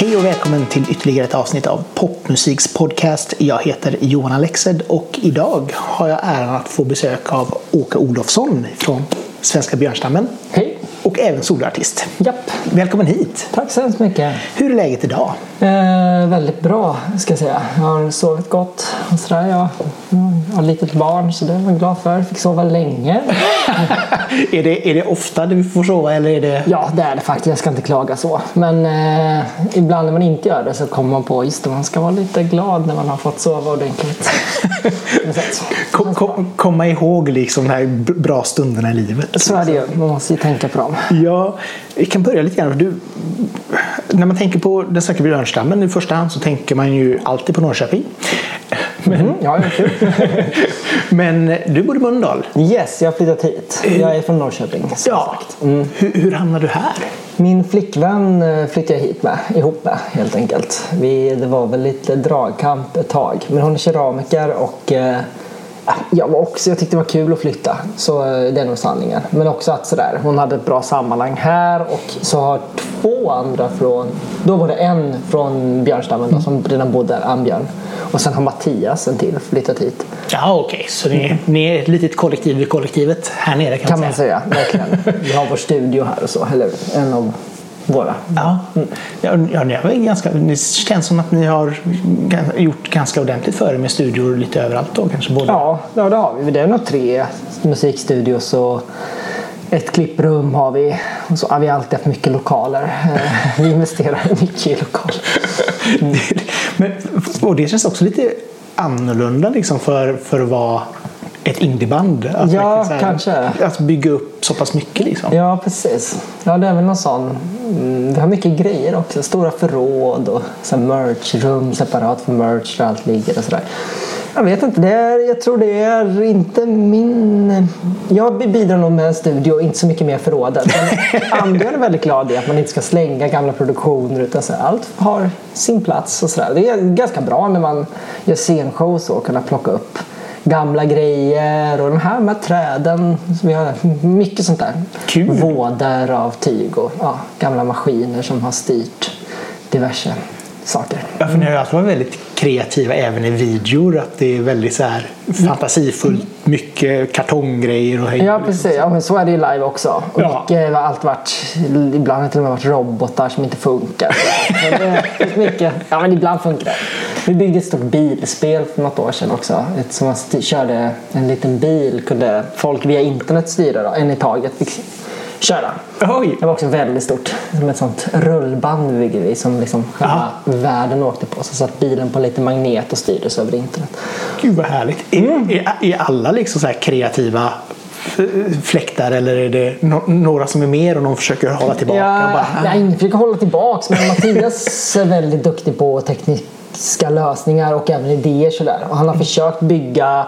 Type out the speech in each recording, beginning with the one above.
Hej och välkommen till ytterligare ett avsnitt av Popmusiks podcast. Jag heter Johan Alexed och idag har jag äran att få besök av Åke Olofsson från Svenska Björnstammen Hej! Och även soloartist. Japp, Välkommen hit! tack så hemskt mycket. Hur är läget idag? Eh, väldigt bra ska jag säga. Jag har sovit gott och sådär. Jag, jag har ett litet barn så det är jag glad för. Fick sova länge. är, det, är det ofta du får sova eller är det... Ja, det är det faktiskt. Jag ska inte klaga så. Men eh, ibland när man inte gör det så kommer man på just det, man ska vara lite glad när man har fått sova ordentligt. Kom, kom, komma ihåg liksom de här bra stunderna i livet. Så är det ju. Man måste ju tänka på dem. Ja, vi kan börja lite grann. Du, när man tänker på den svenska björnstammen i första hand så tänker man ju alltid på Norrköping. Men, Mm, ja, kul. men du bor i Mölndal. Yes, jag har flyttat hit. Jag är från Norrköping. Ja. Mm. Hur, hur hamnade du här? Min flickvän eh, flyttade jag hit med, ihop med helt enkelt. Vi, det var väl lite dragkamp ett tag. Men hon är keramiker och eh, jag, var också, jag tyckte det var kul att flytta. Så eh, det är nog sanningen. Men också att sådär, hon hade ett bra sammanhang här och så har två andra från, då var det en från Björnstammen då, som redan bodde där, Ambjörn. Och sen har Mattias en till flyttat hit. Ja, okej. Så ni, ni är ett litet kollektiv i kollektivet här nere kan, Kan man man säga. säga, verkligen. Vi har vår studio här och så, eller en av våra. Ja, ja, ja ganska, det känns som att ni har gjort ganska ordentligt för er med studior lite överallt då kanske? Både. Ja, ja det har vi. Det är nog tre musikstudios och ett klipprum har vi. Och så har vi alltid haft mycket lokaler. Eh, Vi investerar mycket i lokaler. Men, och det känns också lite annorlunda liksom för, för att vara ett indieband. Att Ja, så här- kanske. Att bygga upp så pass mycket liksom. Ja, precis. Ja, det är väl någon sån. Mm, vi har mycket grejer också. Stora förråd och så merchrum separat för merch där allt ligger och sådär. Jag vet inte. Det är, jag tror det är inte min... Jag bidrar nog med en studio och inte så mycket mer förrådet. Ambjörn är väldigt glad i att man inte ska slänga gamla produktioner utan så allt har sin plats och sådär. Det är ganska bra när man gör scenshows och kunna plocka upp gamla grejer och de här med träden. Vi har mycket sånt där. Kul. Vådor av tyg och ja, gamla maskiner som har styrt diverse saker. Ja, för ni har ju alltid varit väldigt kreativa även i videor. Att det är väldigt så här fantasifullt. Mycket kartonggrejer och hej. Ja precis, ja, men så är det ju live också. Och Ja. mycket har allt varit, ibland har det till och med varit robotar som inte funkar. Men det mycket, ja men ibland funkar det. Vi byggde ett stort bilspel för något år sedan också. Ett som man körde en liten bil, kunde folk via internet styra då, en i taget köra. Oj! Det var också väldigt stort. Som ett sånt rullband byggde vi som liksom själva världen åkte på. Så satt bilen på lite magnet och styrdes över internet. Gud vad härligt. Mm. Är, är, är alla liksom så kreativa fläktar eller är det no- några som är mer och någon försöker hålla tillbaka? Ja, bara, nej, ingen försöker hålla tillbaks men Mattias är väldigt duktig på tekniska lösningar och även idéer sådär. Och han har försökt bygga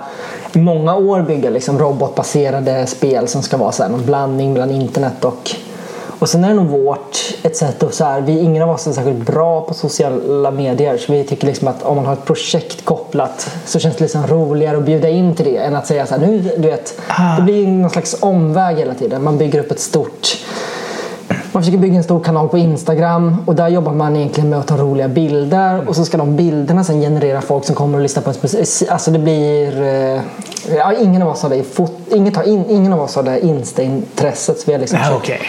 i många år bygga liksom robotbaserade spel som ska vara så här, någon blandning mellan internet och och sen är det nog vårt ett sätt att så här, vi, ingen av oss är särskilt bra på sociala medier så vi tycker liksom att om man har ett projekt kopplat så känns det liksom roligare att bjuda in till det än att säga så här, nu du vet, det blir någon slags omväg hela tiden. Man bygger upp ett stort man försöker bygga en stor kanal på Instagram och där jobbar man egentligen med att ta roliga bilder och så ska de bilderna sen generera folk som kommer och lyssna på en speciell... Alltså det blir... eh, Ja, ingen av oss har det, i fot, inget har in, ingen av oss har det Insta-intresset så vi har liksom försökt okej.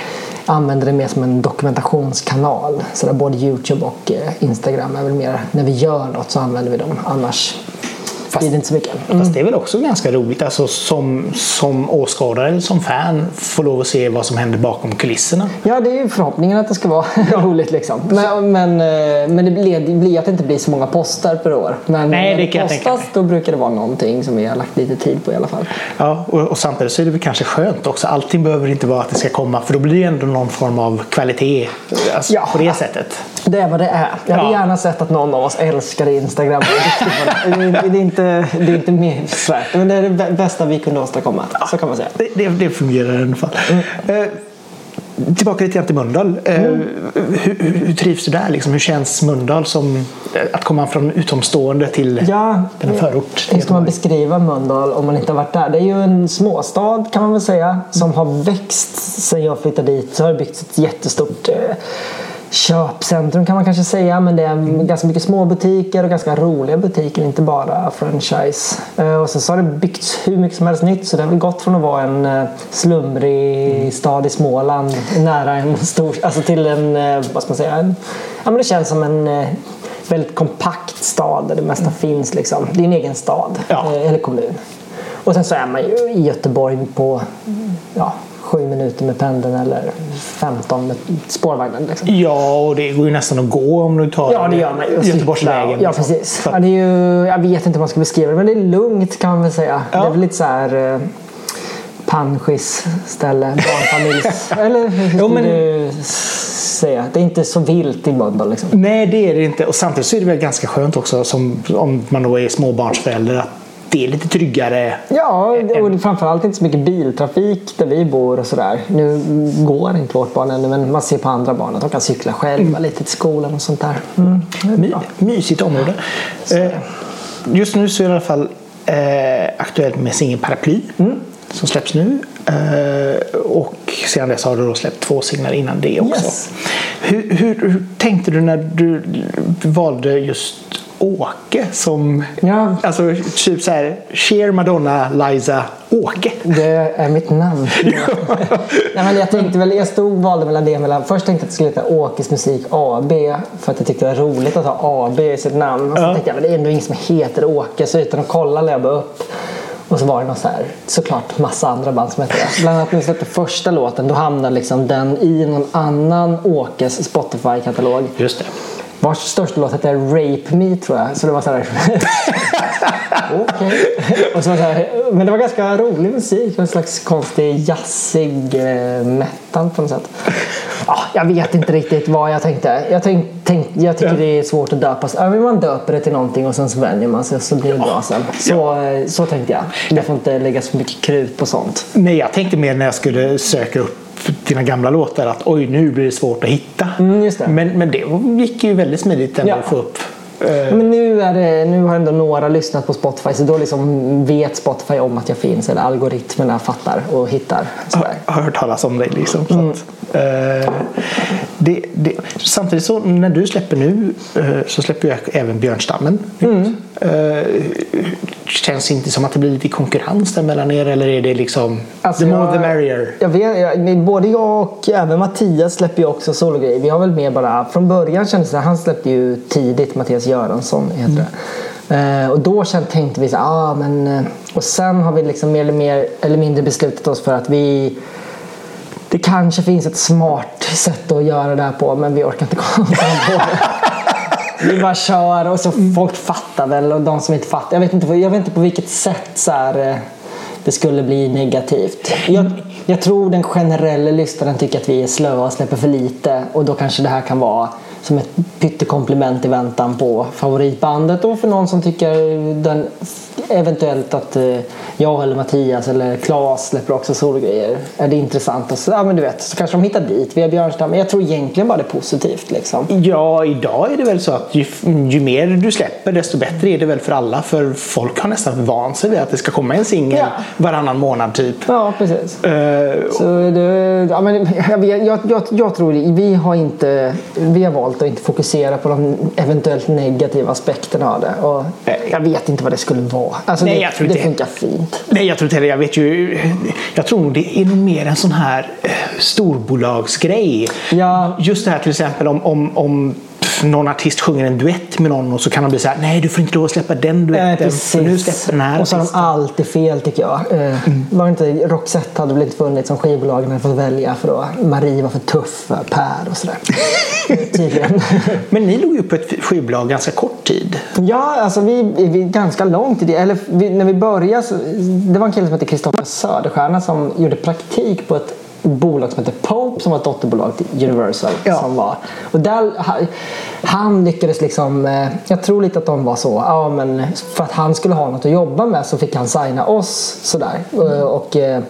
använda det mer som en dokumentationskanal. Så där både Youtube och eh, Instagram är väl mer när vi gör något så använder vi dem. Annars blir det inte så mycket. Fast det är väl också ganska roligt alltså som, som åskådare eller som fan få lov att se vad som händer bakom kulisserna. Ja, det är ju förhoppningen att det ska vara roligt liksom. Men, men, eh, men det blir, att det inte blir så många poster per år. Men Nej, det kan jag tänka postas då brukar det vara någonting som vi har lagt lite tid på i alla fall. Ja, och, och samtidigt så är det väl kanske skönt också. Allting behöver inte vara att det ska komma för då blir det ändå någon form av kvalitet alltså, Ja. på det sättet. Det är vad det är. Jag hade Ja. gärna sett att någon av oss älskar Instagram. det. Är- är inte, det är inte mer svärt. Men det är det bä- bästa vi kunde åstadkomma. Så kan man säga. Det, det, det fungerar i alla fall. Mm. Eh, tillbaka lite grann till Mölndal. Eh, Mm. hur, hur, trivs du där? Liksom? Hur känns Mölndal som eh, att komma från utomstående till Ja, en förort? Hur ska man beskriva Mölndal om man inte har varit där? Det är ju en småstad kan man väl säga som har växt sen jag flyttade dit. Så har det byggts ett jättestort eh, köpcentrum kan man kanske säga. Men det är ganska mycket små butiker och ganska roliga butiker, inte bara franchise. Eh, Och sen så har det byggts hur mycket som helst nytt så det har väl gått från att vara en eh, slumrig stad i Småland nära en stor, alltså till en, eh, vad ska man säga, en, ja men det känns som en väldigt kompakt stad där det mesta finns. Liksom. Det är en egen stad, Ja. eller kommun. Och sen så är man ju i Göteborg på ja, sju minuter med pendeln eller 15 med spårvagnen. Liksom. Ja, och det går ju nästan att gå om du tar Ja, det gör man ju. Göteborgsvägen. Ja, liksom. precis. Ja, det är ju, jag vet inte hur man ska beskriva det, men det är lugnt kan man väl säga. Ja. Det är väl lite så här eh, panschis ställe, barnfamiljs... eller hur Jo, skulle men- du säga? Det är inte så vilt i Mölndal liksom. Nej, det är det inte. Och samtidigt så är det väl ganska skönt också som, om man då är småbarnsförälder att det är lite tryggare. Ja, och framförallt inte så mycket biltrafik där vi bor och sådär. Nu går inte vårt barn ännu men man ser på andra barn att de kan cykla själva lite till skolan och sånt där. Mm. My, mysigt område. Eh, just nu så är det i alla fall eh, aktuellt med singeln Paraply Mm. som släpps nu. Eh, och sedan dess har du då släppt två singlar innan det också. Yes. Hur, hur, hur tänkte du när du valde just Åke som Ja. alltså typ så här Cher, Madonna, Liza, Åke? Det är mitt namn. Nej, men jag tänkte väl, jag stod valde mellan det mellan, först tänkte jag att det skulle heta Åkes Musik AB för att jag tyckte det var roligt att ha AB i sitt namn. Och så Ja. tänkte jag men det är ändå ingen som heter Åke så utan att kolla lade jag bara upp. Och så var det någon så här, såklart massa andra band som hette det. Bland annat när vi släppte första låten då hamnade liksom den i någon annan Åkes Spotify-katalog. Just det. Vars största låt hette Rape Me tror jag. Så det var så här. Okej. Så så här, Men det var ganska rolig musik. En slags konstig jazzig eh, metal på något sätt. Ja, jag vet inte riktigt vad jag tänkte. Jag, tänk, tänk, jag tycker Ja. det är svårt att döpa. Ja, men man döper det till någonting och sen så vänjer man sig så blir det bra sen. Så, eh, så tänkte jag. Det får inte läggas för mycket krut på sånt. Nej, jag tänkte mer när jag skulle söka upp dina gamla låtar att oj, nu blir det svårt att hitta. Mm, det. Men, men det gick ju väldigt smidigt ändå Ja. att få upp. Eh, Men nu, är det, nu har ändå några lyssnat på Spotify så då liksom vet Spotify om att jag finns eller algoritmerna fattar och hittar. Sådär. har, har hört talas om dig. Liksom, så Mm. att, eh, det, det, samtidigt så när du släpper nu eh, så släpper jag även Björnstammen. Mm. Känns inte som att det blir lite konkurrens där mellan er eller är det liksom Alltså, the more jag- the merrier? Jag vet, jag, både jag och även Mattias släpper ju också sologrejer. Vi har väl mer bara, från början kändes det, han släppte ju tidigt, Mattias Göransson heter det. Eh, och då tänkte vi så ah, men eh, Och sen har vi liksom mer eller, mer, eller mindre beslutat oss för att vi det kanske finns ett smart sätt att göra det här på men vi orkar inte komma på det. Vi bara kör och så folk fattar väl och de som inte fattar. Jag vet inte, på- jag vet inte på vilket sätt så här, eh, det skulle bli negativt. Jag, jag tror den generella lyssnaren tycker att vi är slöa och släpper för lite och då kanske det här kan vara som ett pyttekomplement i väntan på favoritbandet och för någon som tycker den, eventuellt att eh, jag eller Mattias eller Claes släpper också sologrejer. Är det intressant? Och så, ja, men du vet, så kanske de hittar dit via Björnstam. Men jag tror egentligen bara det är positivt. Liksom. Ja, idag är det väl så att ju, ju mer du släpper desto bättre är det väl för alla. För folk har nästan vant sig vid att det ska komma en singel Ja. varannan månad typ. Ja, precis. Eh, Så det, ja, men jag, jag, jag, jag tror vi har, inte, vi har valt att inte fokusera på de eventuellt negativa aspekterna av det. Och jag vet inte vad det skulle vara. Alltså Nej, det, jag tror det inte- funkar fint. Nej, jag tror inte heller. Jag vet ju. Jag tror det är nog mer en sån här eh, storbolagsgrej. Ja. Just det här till exempel om, om, om någon artist sjunger en duett med någon och så kan de bli så här. Nej, du får inte lov att släppa den Eh, duetten. för nu släpper den här Och så har de artisten." alltid fel tycker jag. Eh, var det inte, Roxette hade inte funnits som skivbolagen hade fått välja för att Marie var för tuff för Per och sådär. Tydligen. Men ni låg ju på ett skivbolag ganska kort tid. Ja, alltså vi, vi ganska långt i det. Eller vi, när vi började, så, det var en kille som hette Kristoffer Söderstjärna som gjorde praktik på ett bolag som heter Pope som var ett dotterbolag till Universal. Ja. Som var. Och där, ha- han lyckades liksom, eh, jag tror lite att de var så, ja men för att han skulle ha något att jobba med så fick han signa oss sådär. Mm. Och, eh, Eh,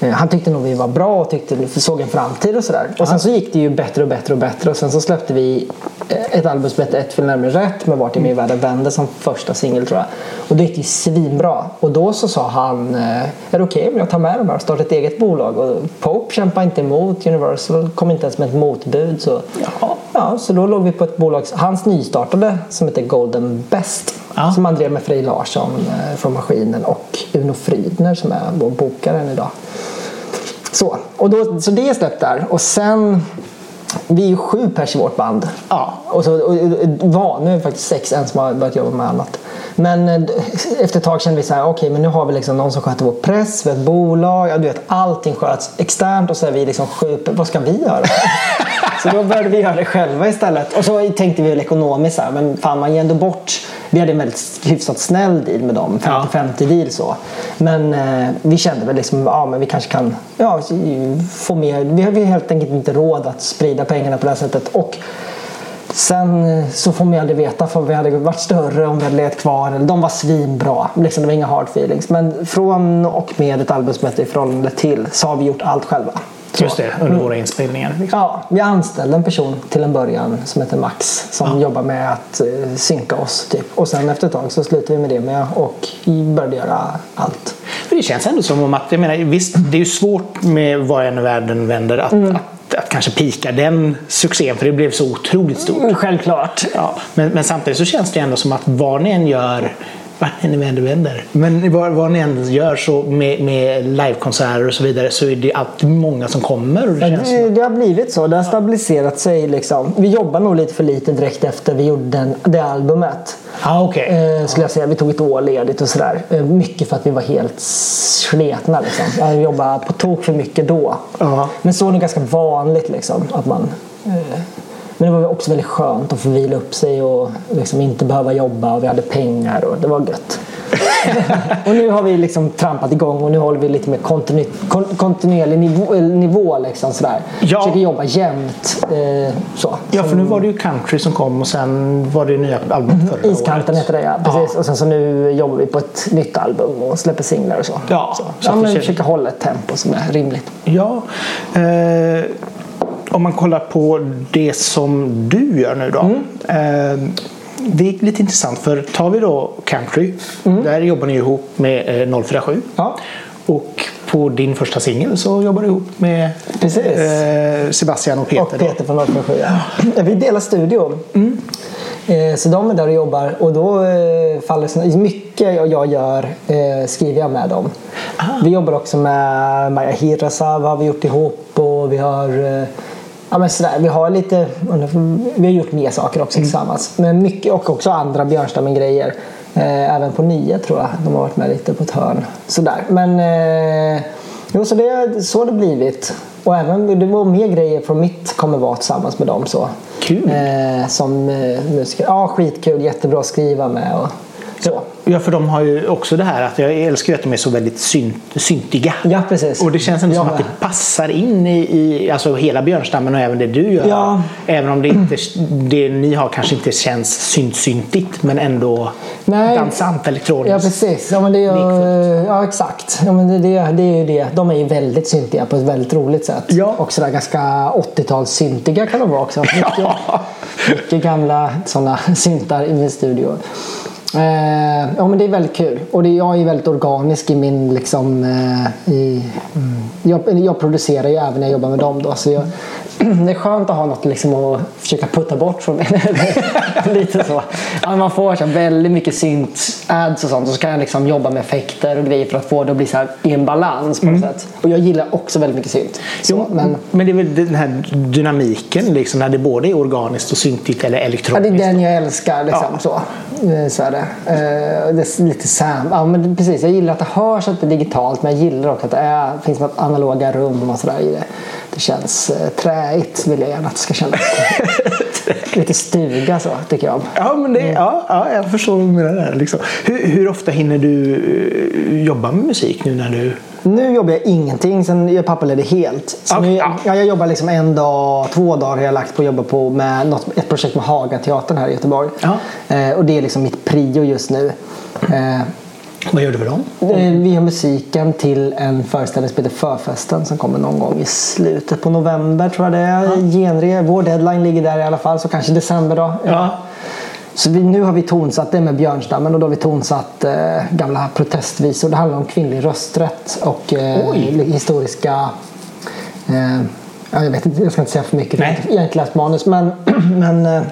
Eh, han tyckte nog vi var bra och tyckte vi såg en framtid och sådär. Och sen så gick det ju bättre och bättre och bättre och sen så släppte vi eh, ett album som hette Ett fel närmare rätt med Vart är min värld vände som första singel tror jag. Och det gick ju svinbra. Och då så sa han, eh, är det okej om jag tar med de här och startar ett eget bolag? Och Pope kämpade inte emot, Universal kom inte ens med ett motbud. Så, jaha ja, så då låg vi på ett bolag, hans nystartade som heter Golden Best. Ja. Som han drev med Frej Larsson eh, från Maskinen och Uno Frydner som är vår bokare idag. Så, och då, så det är släppt där. Och sen, vi är ju sju pers i vårt band. Ja. Och så, och, och, var, nu är vi faktiskt sex, en som har börjat jobba med annat. Men eh, efter ett tag kände vi så här, okej men nu har vi liksom någon som sköter vår press, vi har ett bolag, ja, du vet allting sköts externt och så är vi liksom sju, vad ska vi göra? så då började vi göra det själva istället. Och så tänkte vi väl ekonomiskt så här, men fan man ger ändå bort, vi hade en väldigt hyfsat snäll deal med dem, 50-50 deal så. Men eh, vi kände väl liksom, ja men vi kanske kan ja, få mer, vi har vi har helt enkelt inte råd att sprida pengarna på det här sättet. Och Sen eh, så får man aldrig veta för vi hade varit större om vi hade legat kvar. De var svinbra. Liksom, det var inga hard feelings. Men från och med ett album som heter I förhållande till så har vi gjort allt själva. Så. Just det, under våra inspelningar. Liksom. Ja, vi anställde en person till en början som heter Max som jobbar med att eh, synka oss. Typ. Och sen efter ett tag så slutade vi med det med och började göra allt. För det känns ändå som om att, jag menar, visst det är ju svårt med vad än världen vänder att, Mm. att, att kanske pika den succén för det blev så otroligt stort. Självklart. Ja, men, men samtidigt så känns det ändå som att vad ni än gör vart ni än vänder. Men vad, vad ni än gör så med, med livekonserter och så vidare så är det alltid många som kommer. Och det som Det, det har blivit så. Det har stabiliserat sig. Liksom. Vi jobbar nog lite för lite direkt efter vi gjorde den, det albumet. Ah, okej. Eh, skulle jag säga. Vi tog ett år ledigt och sådär. Eh, mycket för att vi var helt sletna. Liksom. Jag jobbade på tok för mycket då. Ja. Men så är det ganska vanligt liksom, att man... Eh, men det var också väldigt skönt att få vila upp sig och liksom inte behöva jobba och vi hade pengar och det var gött. och nu har vi liksom trampat igång och nu håller vi lite mer kontinu kon kontinuerlig nivå. nivå liksom, sådär. Ja. Försöker jobba jämt. Eh, så. Ja, för nu var det ju country som kom och sen var det nya albumet förra Iskanten året. heter det ja. Precis. Och sen så nu jobbar vi på ett nytt album och släpper singlar och så. Ja, så. så ja men försöker hålla ett tempo som är rimligt. Ja. Eh, om man kollar på det som du gör nu då. Mm. Eh, det är lite intressant för tar vi då country. Där jobbar ni ihop med eh, 047. Mm. Ja. Och på din första singel så jobbar du ihop med Precis. eh, Sebastian och Peter. Och. Peter från 047. Ja. Vi delar studio. Eh, Så de är där och jobbar och då eh, faller mycket jag jag gör eh, skriver jag med dem. Vi jobbar också med Maja Hirasawa har vi gjort ihop och vi har eh, Ja, men sådär, vi har lite, vi har gjort mer saker också tillsammans. Men mycket, och också andra Björnstammen-grejer. Eh, även på nio tror jag. De har varit med lite på ett hörn. Sådär. Men eh, jo, så det så har det blivit. Och även det var mer grejer från mitt kommer vara tillsammans med dem. Så. Kul. Eh, som eh, musiker. Ja, skitkul. Jättebra att skriva med. Och så. Ja, för de har ju också det här att jag älskar att de är så väldigt synt, syntiga. Ja, precis. Och det känns ändå som Ja. att det passar in i, i alltså hela björnstammen och även det du gör. Ja. Även om det, inte, det ni har kanske inte känns synt-syntigt men ändå Nej. dansant elektroniskt. Ja precis, ja, men det är, ja exakt. Ja, men det, det, det är ju det. De är ju väldigt syntiga på ett väldigt roligt sätt. Ja. Och sådär ganska 80-tals syntiga kan de vara också. Mycket, Ja. mycket gamla sådana syntar i min studio. Eh, ja men det är väldigt kul. Och det, jag är väldigt organisk i min liksom... Eh, i, jag, jag producerar ju även när jag jobbar med dem då. Så jag, det är skönt att ha något liksom att försöka putta bort från mig. Lite så. Ja, man får så väldigt mycket synt-ads och sånt. Och så kan jag liksom jobba med effekter och grejer för att få det att bli så här, i en balans på något sätt. Och jag gillar också väldigt mycket synt. Så, Jo, men, men det är väl den här dynamiken liksom, när det både är organiskt och syntigt eller Ja, det elektroniskt. är den jag älskar. Liksom, Ja. så. Eh, så är det. Eh, det är lite sam. Ja, men precis. Jag gillar att det hörs att det är digitalt men jag gillar också att det är, finns något analoga rum och sådär i det. Det känns eh, träigt vill jag gärna att det ska kännas. lite stuga så tycker jag. Ja, men det, ja, ja, jag förstår vad du menar där. Liksom. Hur, hur ofta hinner du jobba med musik nu när du... Nu jobbar jag ingenting, sen är jag pappaledig helt. Så Okej, nu, ja. ja, jag jobbar liksom en dag, två dagar har jag lagt på att jobba på med något, ett projekt med Hagateatern här i Göteborg. Ja. Eh, och det är liksom mitt prio just nu. Eh, Vad gör du med dem? Eh, Vi har musiken till en föreställning som heter Förfesten som kommer någon gång i slutet på november tror jag det är. Genre. Vår deadline ligger där i alla fall, så kanske december då. Ja. Så vi, nu har vi tonsatt det med Björnstammen och då har vi tonsatt eh, gamla protestvisor. Det handlar om kvinnlig rösträtt och eh, historiska... Eh, ja, jag, vet inte, jag ska inte säga för mycket, Nej. jag har inte läst manus. Men, men, eh,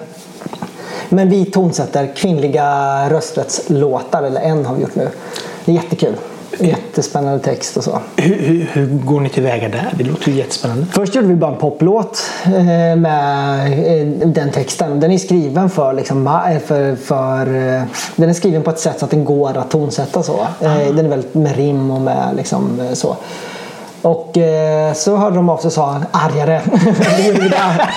men vi tonsätter kvinnliga rösträttslåtar, eller en har vi gjort nu. Det är jättekul. Jättespännande text och så. Hur, hur, hur går ni tillväga där? Det låter ju jättespännande. Först gjorde vi bara en poplåt eh, med eh, den texten. Den är skriven för, liksom, eh, för, för Den är skriven på ett sätt så att den går att tonsätta så. Eh, Den är väldigt med rim och med liksom så. Och eh, så hörde de av sig och sa argare. Då gjorde vi det,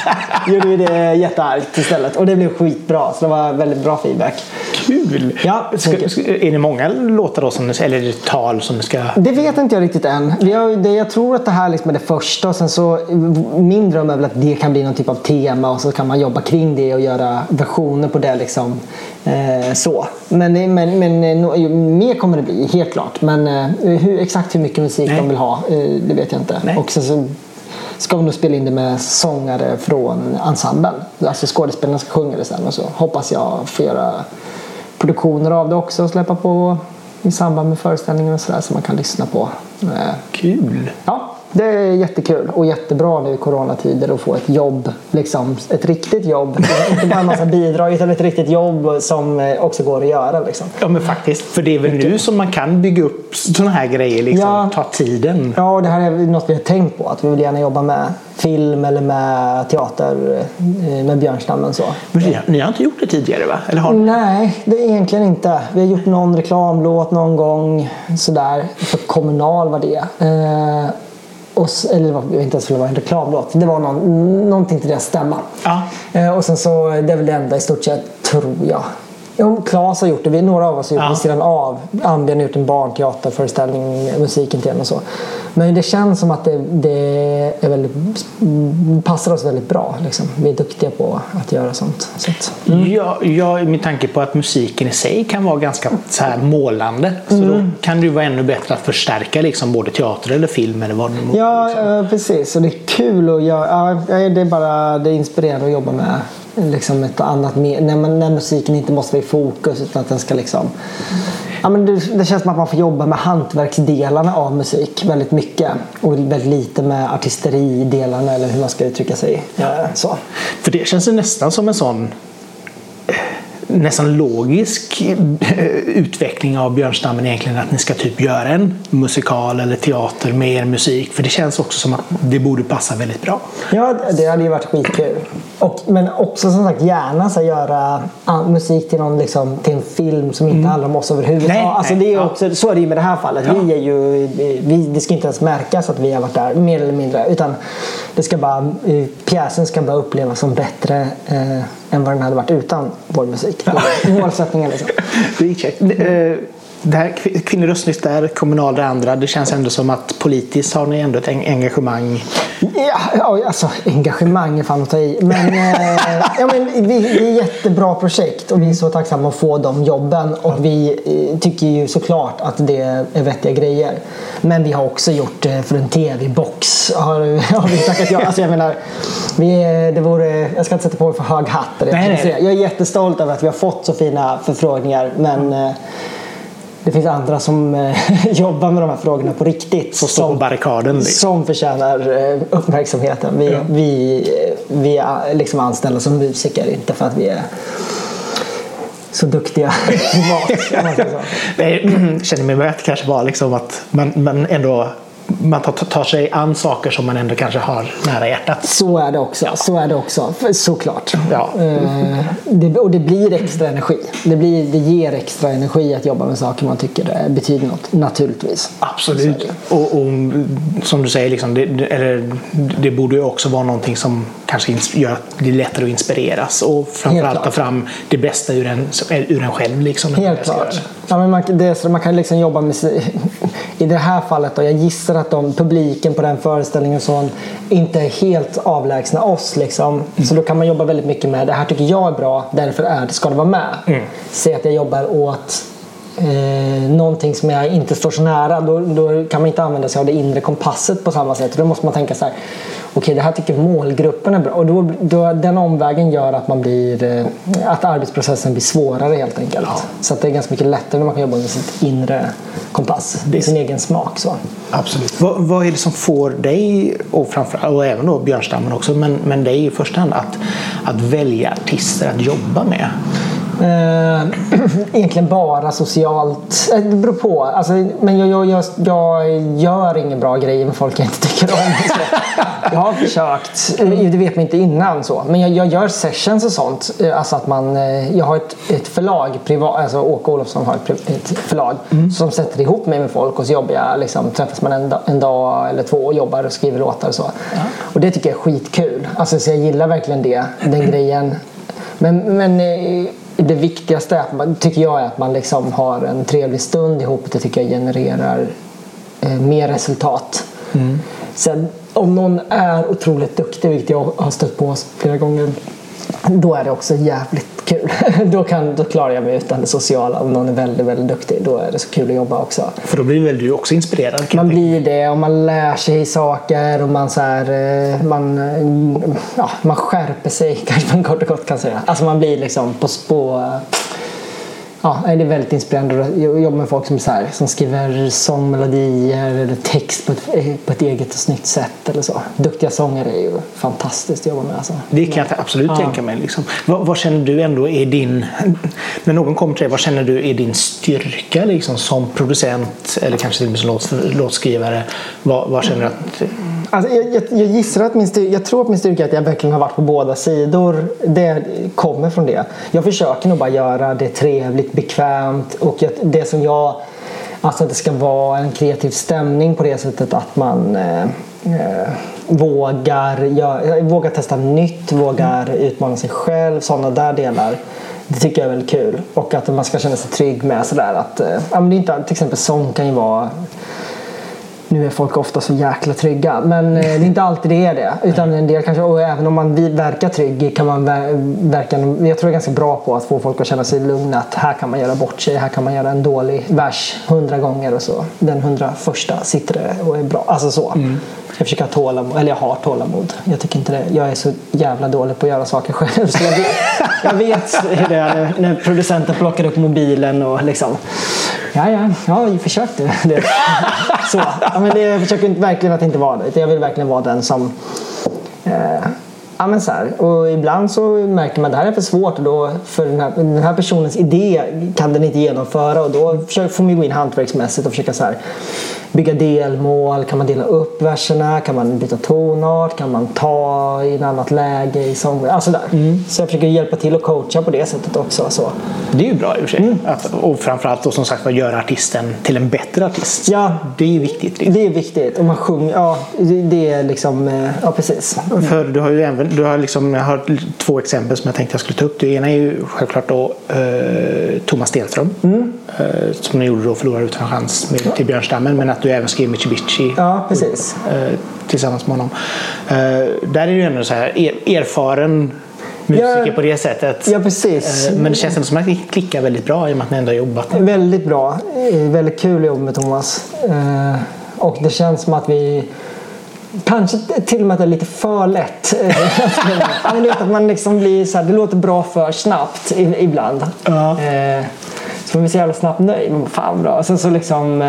gjorde vi det jätteargt istället. Och det blev skitbra. Så det var väldigt bra feedback. Kul! Ja, ska, är det många låtar då, som, eller är det tal som ni ska... Det vet inte jag riktigt än. Ju- det, jag tror att det här liksom är det första och sen så min dröm är väl att det kan bli någon typ av tema och så kan man jobba kring det och göra versioner på det liksom. Eh, så. Men, men, men eh, mer kommer det bli, helt klart. Men eh, hur, exakt hur mycket musik Nej. de vill ha, eh, det vet jag inte. Nej. Och sen så ska vi nog spela in det med sångare från ensemblen. Alltså skådespelarna ska sjunga det sen och så hoppas jag få göra produktioner av det också och släppa på i samband med föreställningen och sådär som man kan lyssna på. Eh, Kul! Ja, det är jättekul och jättebra nu i coronatider att få ett jobb, liksom ett riktigt jobb. Inte bara en massa bidrag utan ett riktigt jobb som eh, också går att göra. Liksom. Ja men faktiskt, för det är väl nu som man kan bygga upp sådana här grejer. Liksom, Ja. Ta tiden. Ja, och det här är något vi har tänkt på. Att vi vill gärna jobba med film eller med teater eh, med Björnstammen. Så. Men ni, har- ni har inte gjort det tidigare va? Eller har ni? Nej, det är egentligen inte. Vi har gjort någon reklamlåt någon gång. Sådär. För Kommunal var det. Och, eller jag vet inte ens om det var en reklamlåt. Det var någon, någonting till deras stämma. Ja. Eh, och sen så, det är väl det enda i stort sett, tror jag. Jo, Claes har gjort det. Vi, några av oss har gjort Ja. det vid sidan av. Ambien har gjort en barnteaterföreställning, musiken till den och så. Men det känns som att det, det är väldigt, passar oss väldigt bra. Liksom. Vi är duktiga på att göra sånt. Så att, Ja, ja, med tanke på att musiken i sig kan vara ganska så här målande. Så Mm. då kan det vara ännu bättre att förstärka liksom, både teater eller film eller vad det nu Ja, liksom. eh, precis. Och det är kul att göra. Ja, det är bara det är inspirerande att jobba med liksom ett annat när, man, när musiken inte måste vara i fokus utan att den ska liksom Ja, men det, det känns som att man får jobba med hantverksdelarna av musik väldigt mycket och väldigt lite med artisteridelarna eller hur man ska uttrycka sig. Ja. Så. För det känns ju nästan som en sån nästan logisk eh, utveckling av Björnstammen egentligen att ni ska typ göra en musikal eller teater med er musik. För det känns också som att det borde passa väldigt bra. Ja, det hade ju varit skitkul. Och, men också som sagt gärna så göra musik till, någon, liksom, till en film som inte handlar om oss överhuvudtaget. Mm. Nej, alltså, nej, det är ja. också, så är det ju med det här fallet. Ja. Vi är ju, vi, det ska inte ens märkas att vi har varit där, mer eller mindre. Utan det ska bara, eh, pjäsen ska bara upplevas som bättre eh, än vad den hade varit utan vår musik. Är målsättningen liksom. Det är check. Eh, det här kvin- kvinnlig röstnytt där, kommunal det andra. Det känns ändå som att politiskt har ni ändå ett en- engagemang. Ja, ja, alltså engagemang är fan att ta i. Men, eh, ja, men vi, det är jättebra projekt och vi är så tacksamma att få de jobben. Och vi eh, tycker ju såklart att det är vettiga grejer. Men vi har också gjort det för en tv-box. Har, har vi tackat ja. Alltså jag menar, vi, det vore, jag ska inte sätta på mig för hög hatt. Nej, jag, nej, är jättestolt över att vi har fått så fina förfrågningar. Men eh, det finns andra som eh, jobbar med de här frågorna på riktigt. Som står på barrikaden. Liksom. Som förtjänar eh, uppmärksamheten. Vi, Ja. vi, vi är liksom anställda som musiker, inte för att vi är så duktiga så. Nej, Jag känner mig med att kanske var liksom att man, man ändå man tar, tar sig an saker som man ändå kanske har nära hjärtat. Så är det också. Så är det också. Såklart. Ja. Eh, det, och det blir extra energi. Det, blir, det ger extra energi att jobba med saker man tycker betyder något. Naturligtvis. Absolut. Och, och som du säger, liksom, det, eller, det borde ju också vara någonting som kanske gör att det är lättare att inspireras och framförallt ta fram det bästa ur en, ur en själv. Liksom, Helt klart. Ja, men man, det man kan liksom jobba med I det här fallet då, jag gissar att de, publiken på den föreställningen och sån, inte är helt avlägsna oss. Liksom. Så då kan man jobba väldigt mycket med det här tycker jag är bra, därför är det, ska det vara med. Säg att jag jobbar åt eh, någonting som jag inte står så nära då, då kan man inte använda sig av det inre kompasset på samma sätt. Då måste man tänka så här okay, det här tycker målgruppen är bra. Och då, då, den omvägen gör att, man blir, eh, att arbetsprocessen blir svårare helt enkelt. Ja. Så att det är ganska mycket lättare när man kan jobba med sitt inre kompass, det sin egen smak. Så. Absolut. Vad, vad är det som får dig, och, framför, och även då Björnstammen också, men, men dig i första hand att, att välja artister att jobba med? Eh, egentligen bara socialt. Eh, det beror på. Alltså, men jag, jag, jag, jag gör ingen bra grejer med folk jag inte tycker om. jag har försökt. Eh, det vet man inte innan. så. Men jag, jag gör sessions och sånt. Alltså att man, jag har ett, ett förlag. Privat, alltså Åke Olofsson har ett, ett förlag mm. som sätter ihop mig med folk och så jobbar jag. Liksom, träffas man en, en dag eller två och jobbar och skriver låtar och så. Ja. Och det tycker jag är skitkul. Alltså, så jag gillar verkligen det. Den grejen. Men, men det viktigaste tycker jag är att man liksom har en trevlig stund ihop. Det tycker jag genererar eh, mer resultat. Mm. Sen om någon är otroligt duktig, vilket jag har stött på flera gånger, då är det också jävligt kul. då, kan, då klarar jag mig utan det sociala. Om någon är väldigt, väldigt duktig, då är det så kul att jobba också. För då blir väl du också inspirerad? Man blir det och man lär sig saker och man, så här, eh, man, ja, man skärper sig kanske man kort och gott kan säga. Alltså man blir liksom på, på Ja, det är väldigt inspirerande att jobba med folk som, så här, som skriver sångmelodier eller text på ett, på ett eget och snyggt sätt. Eller så. Duktiga sångare är ju fantastiskt att jobba med. Alltså. Det kan jag absolut ja. tänka mig. Liksom. Vad, vad, känner du ändå är din, när någon kommer till dig, vad känner du är din styrka liksom, som producent eller kanske till och med som låt, låtskrivare? Vad, vad känner du att Alltså, jag, jag, jag, gissar att min styrka, jag tror att min styrka är att jag verkligen har varit på båda sidor. Det kommer från det. Jag försöker nog bara göra det trevligt, bekvämt och jag, det som jag... Alltså att det ska vara en kreativ stämning på det sättet att man eh, eh, vågar, gör, eh, vågar testa nytt, vågar utmana sig själv. Sådana där delar. Det tycker jag är väldigt kul. Och att man ska känna sig trygg med sådär att... Eh, ja, men det är inte, till exempel sång kan ju vara nu är folk ofta så jäkla trygga. Men eh, det är inte alltid det är det. Utan en del kanske, och även om man verkar trygg kan man verka... Jag tror jag är ganska bra på att få folk att känna sig lugna. Att här kan man göra bort sig. Här kan man göra en dålig vers hundra gånger och så. Den hundra första sitter det och är bra. Alltså så. Mm. Jag försöker ha tålamod, eller jag har tålamod. Jag tycker inte det. Jag är så jävla dålig på att göra saker själv. Så jag vet, jag vet hur det är när producenten plockar upp mobilen och liksom Ja, ja, ja vi försökte. Det. Så. Ja, men det, jag försöker verkligen att inte vara det. Jag vill verkligen vara den som eh, Ja, men så här. Och ibland så märker man att det här är för svårt och då för den här, den här personens idé kan den inte genomföra och då får man gå in hantverksmässigt och försöka så här, bygga delmål? Kan man dela upp verserna? Kan man byta tonart? Kan man ta i ett annat läge i sång? Alltså där. Mm. Så jag försöker hjälpa till och coacha på det sättet också. Så. Det är ju bra i och för sig. Mm. och framförallt då, som sagt att göra artisten till en bättre artist. Ja. Det är ju viktigt. Liksom. Det är viktigt. Och man sjunger, ja det är liksom, eh, ja precis. Mm. För du har ju även, du har liksom, jag har två exempel som jag tänkte jag skulle ta upp. Det ena är ju självklart då eh, Thomas Stenström. Mm. Eh, som ni gjorde då Förlorar utan chans med, till Björnstammen. Men att du även skrev Mitsubishi ja, precis. Eh, tillsammans med honom. Eh, där är du ändå så här erfaren musiker ja, på det sättet. Ja, precis. Men det känns ändå som att det klickar väldigt bra i och med att ni ändå har jobbat. Väldigt bra. Väldigt kul att jobba med Thomas. Och det känns som att vi Kanske till och med att det är lite för lätt. att man liksom blir så här, det låter bra för snabbt ibland. Ja. Så man blir så jävla snabbt nöjd. Fan bra. Sen så liksom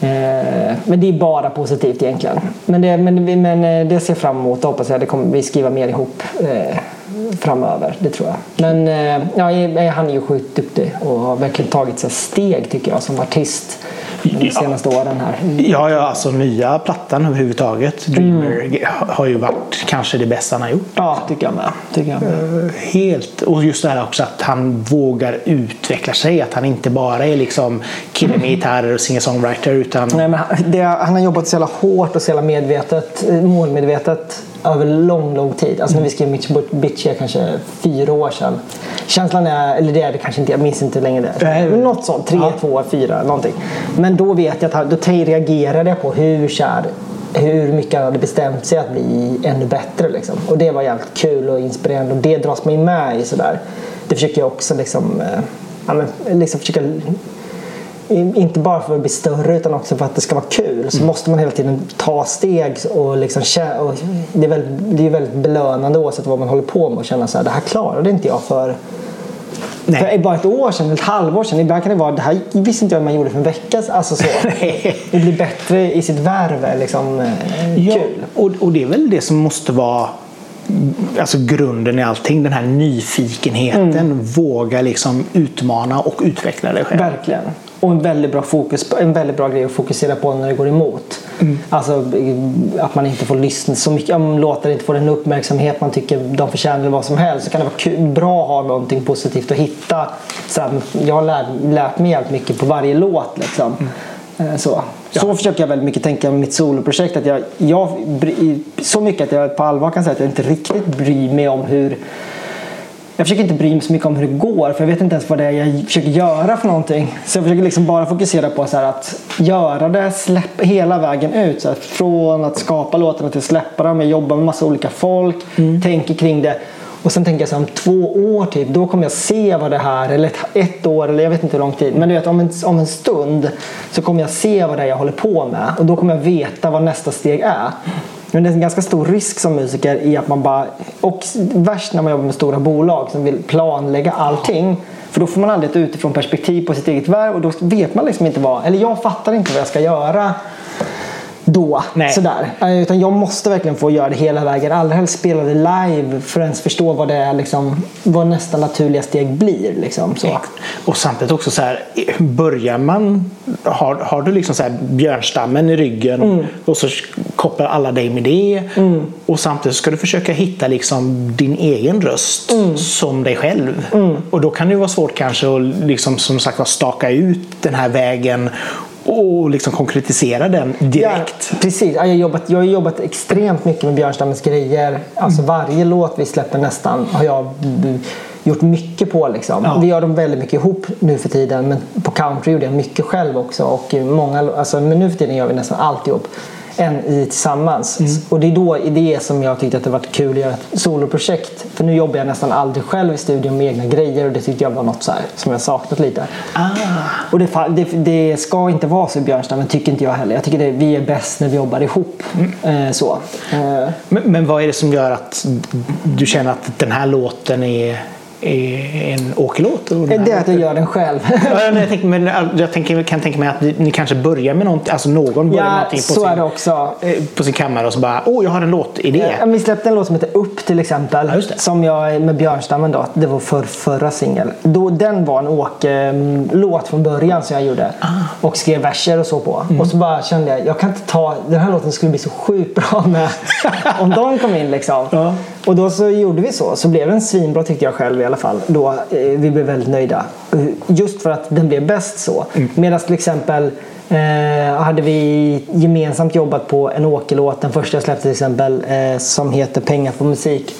Eh, men det är bara positivt egentligen. Men det, men, men eh, det ser jag fram emot och hoppas jag det kommer vi skriva mer ihop eh, framöver. Det tror jag. Men ja, han är ju sjukt duktig och har verkligen tagit sig steg tycker jag som artist de senaste åren här. Ja, ja, alltså nya plattan överhuvudtaget. Dreamer mm. har ju varit kanske det bästa han har gjort. Ja, tycker jag med. Tycker jag med. Helt. Och just det här också att han vågar utveckla sig. Att han inte bara är liksom kille med gitarrer och singer-songwriter. Utan... Nej, men det, han har jobbat så jävla hårt och så jävla medvetet, målmedvetet över lång, lång tid. Alltså när vi skrev Mitch Bitch kanske fyra år sedan. Känslan är, eller det är det kanske inte, jag minns inte längre det. Men något sånt, tre, ja. två, fyra, någonting. Men då vet jag att då reagerade jag på hur kär hur mycket han hade bestämt sig att bli ännu bättre. Liksom. Och det var jävligt kul och inspirerande och det dras man ju med i sådär. Det försöker jag också liksom, eh, ja, men, liksom försöka inte bara för att bli större utan också för att det ska vara kul så mm. måste man hela tiden ta steg och, liksom, och det, är väldigt, det är väldigt belönande oavsett vad man håller på med och känna så här, det här klarade inte jag för Nej. För bara ett år sedan, ett halvår sedan. Ibland kan det vara, det här visste inte jag man gjorde för en vecka alltså så. Det blir bättre i sitt värv. Liksom, eh, ja, kul. Och, och det är väl det som måste vara alltså grunden i allting. Den här nyfikenheten. Mm. Våga liksom utmana och utveckla dig själv. Verkligen. Och en väldigt bra, fokus, en väldigt bra grej att fokusera på när det går emot. Mm. Alltså att man inte får lyssna så mycket, om låtar inte får den uppmärksamhet man tycker de förtjänar eller vad som helst. Så kan det vara kul, bra att ha någonting positivt att hitta. Så jag har lärt, lärt mig jävligt mycket på varje låt. Liksom. Mm. Eh, så. Ja. så försöker jag väldigt mycket tänka med mitt soloprojekt. Att jag, jag, så mycket att jag på allvar kan säga att jag inte riktigt bryr mig om hur jag försöker inte bry mig så mycket om hur det går för jag vet inte ens vad det är jag försöker göra för någonting. Så jag försöker liksom bara fokusera på så att göra det släpp, hela vägen ut. Så här, från att skapa låtarna till att släppa dem. Jag jobbar med massa olika folk, mm. tänker kring det. Och sen tänker jag så här, om två år typ, då kommer jag se vad det här, eller ett, ett, år eller jag vet inte hur lång tid. Men du vet om en, om en stund så kommer jag se vad det är jag håller på med. Och då kommer jag veta vad nästa steg är. Men det är en ganska stor risk som musiker i att man bara, och värst när man jobbar med stora bolag som vill planlägga allting. För då får man aldrig ett utifrån perspektiv på sitt eget värv och då vet man liksom inte vad, eller jag fattar inte vad jag ska göra då. Nej. Sådär. Eh, utan jag måste verkligen få göra det hela vägen. Allra helst spela det live för att ens förstå vad, det är, liksom, vad nästa naturliga steg blir. Liksom, så. Och samtidigt också så här, börjar man, har, har du liksom så här björnstammen i ryggen mm. och så kopplar alla dig med det. Mm. Och samtidigt ska du försöka hitta liksom din egen röst mm. som dig själv. Mm. Och då kan det vara svårt kanske att liksom, som sagt staka ut den här vägen och liksom konkretisera den direkt. Ja, precis, jag har, jobbat, jag har jobbat extremt mycket med Björnstammens grejer. Alltså varje låt vi släpper nästan har jag gjort mycket på. Liksom. Ja. Vi gör dem väldigt mycket ihop nu för tiden men på country gjorde jag mycket själv också. Och många, alltså, men nu för tiden gör vi nästan allt ihop än i tillsammans. Mm. Och det är då i det som jag tyckte att det var kul att göra ett soloprojekt. För nu jobbar jag nästan aldrig själv i studion med egna grejer och det tyckte jag var något så här, som jag saknat lite. Ah. Och det, det, det, ska inte vara så i Björnstam, men tycker inte jag heller. Jag tycker det, vi är bäst när vi jobbar ihop. Mm. Eh, så. Eh. Men, men vad är det som gör att du känner att den här låten är en åkerlåt? Det är att jag gör den själv. ja, jag, tänker, men jag tänker, kan tänka mig att ni, ni kanske börjar med någonting, alltså någon börjar ja, med någonting på, sin, också. Eh, på sin kammare och så bara åh, jag har en låtidé. Ja, vi släppte en låt som heter Upp till exempel. Ja, som jag med Björnstammen då. Det var för förra singel. Den var en åklåt från början som jag gjorde. Ah. Och skrev verser och så på. Mm. Och så bara kände jag, jag kan inte ta, den här låten skulle bli så sjukt bra med om de kom in liksom. Ja. Och då så gjorde vi så. Så blev den svinbra tyckte jag själv i alla fall. Då, eh, vi blev väldigt nöjda. Just för att den blev bäst så. Mm. Medan till exempel eh, hade vi gemensamt jobbat på en åkerlåt, den första jag släppte till exempel, eh, som heter Pengar på musik.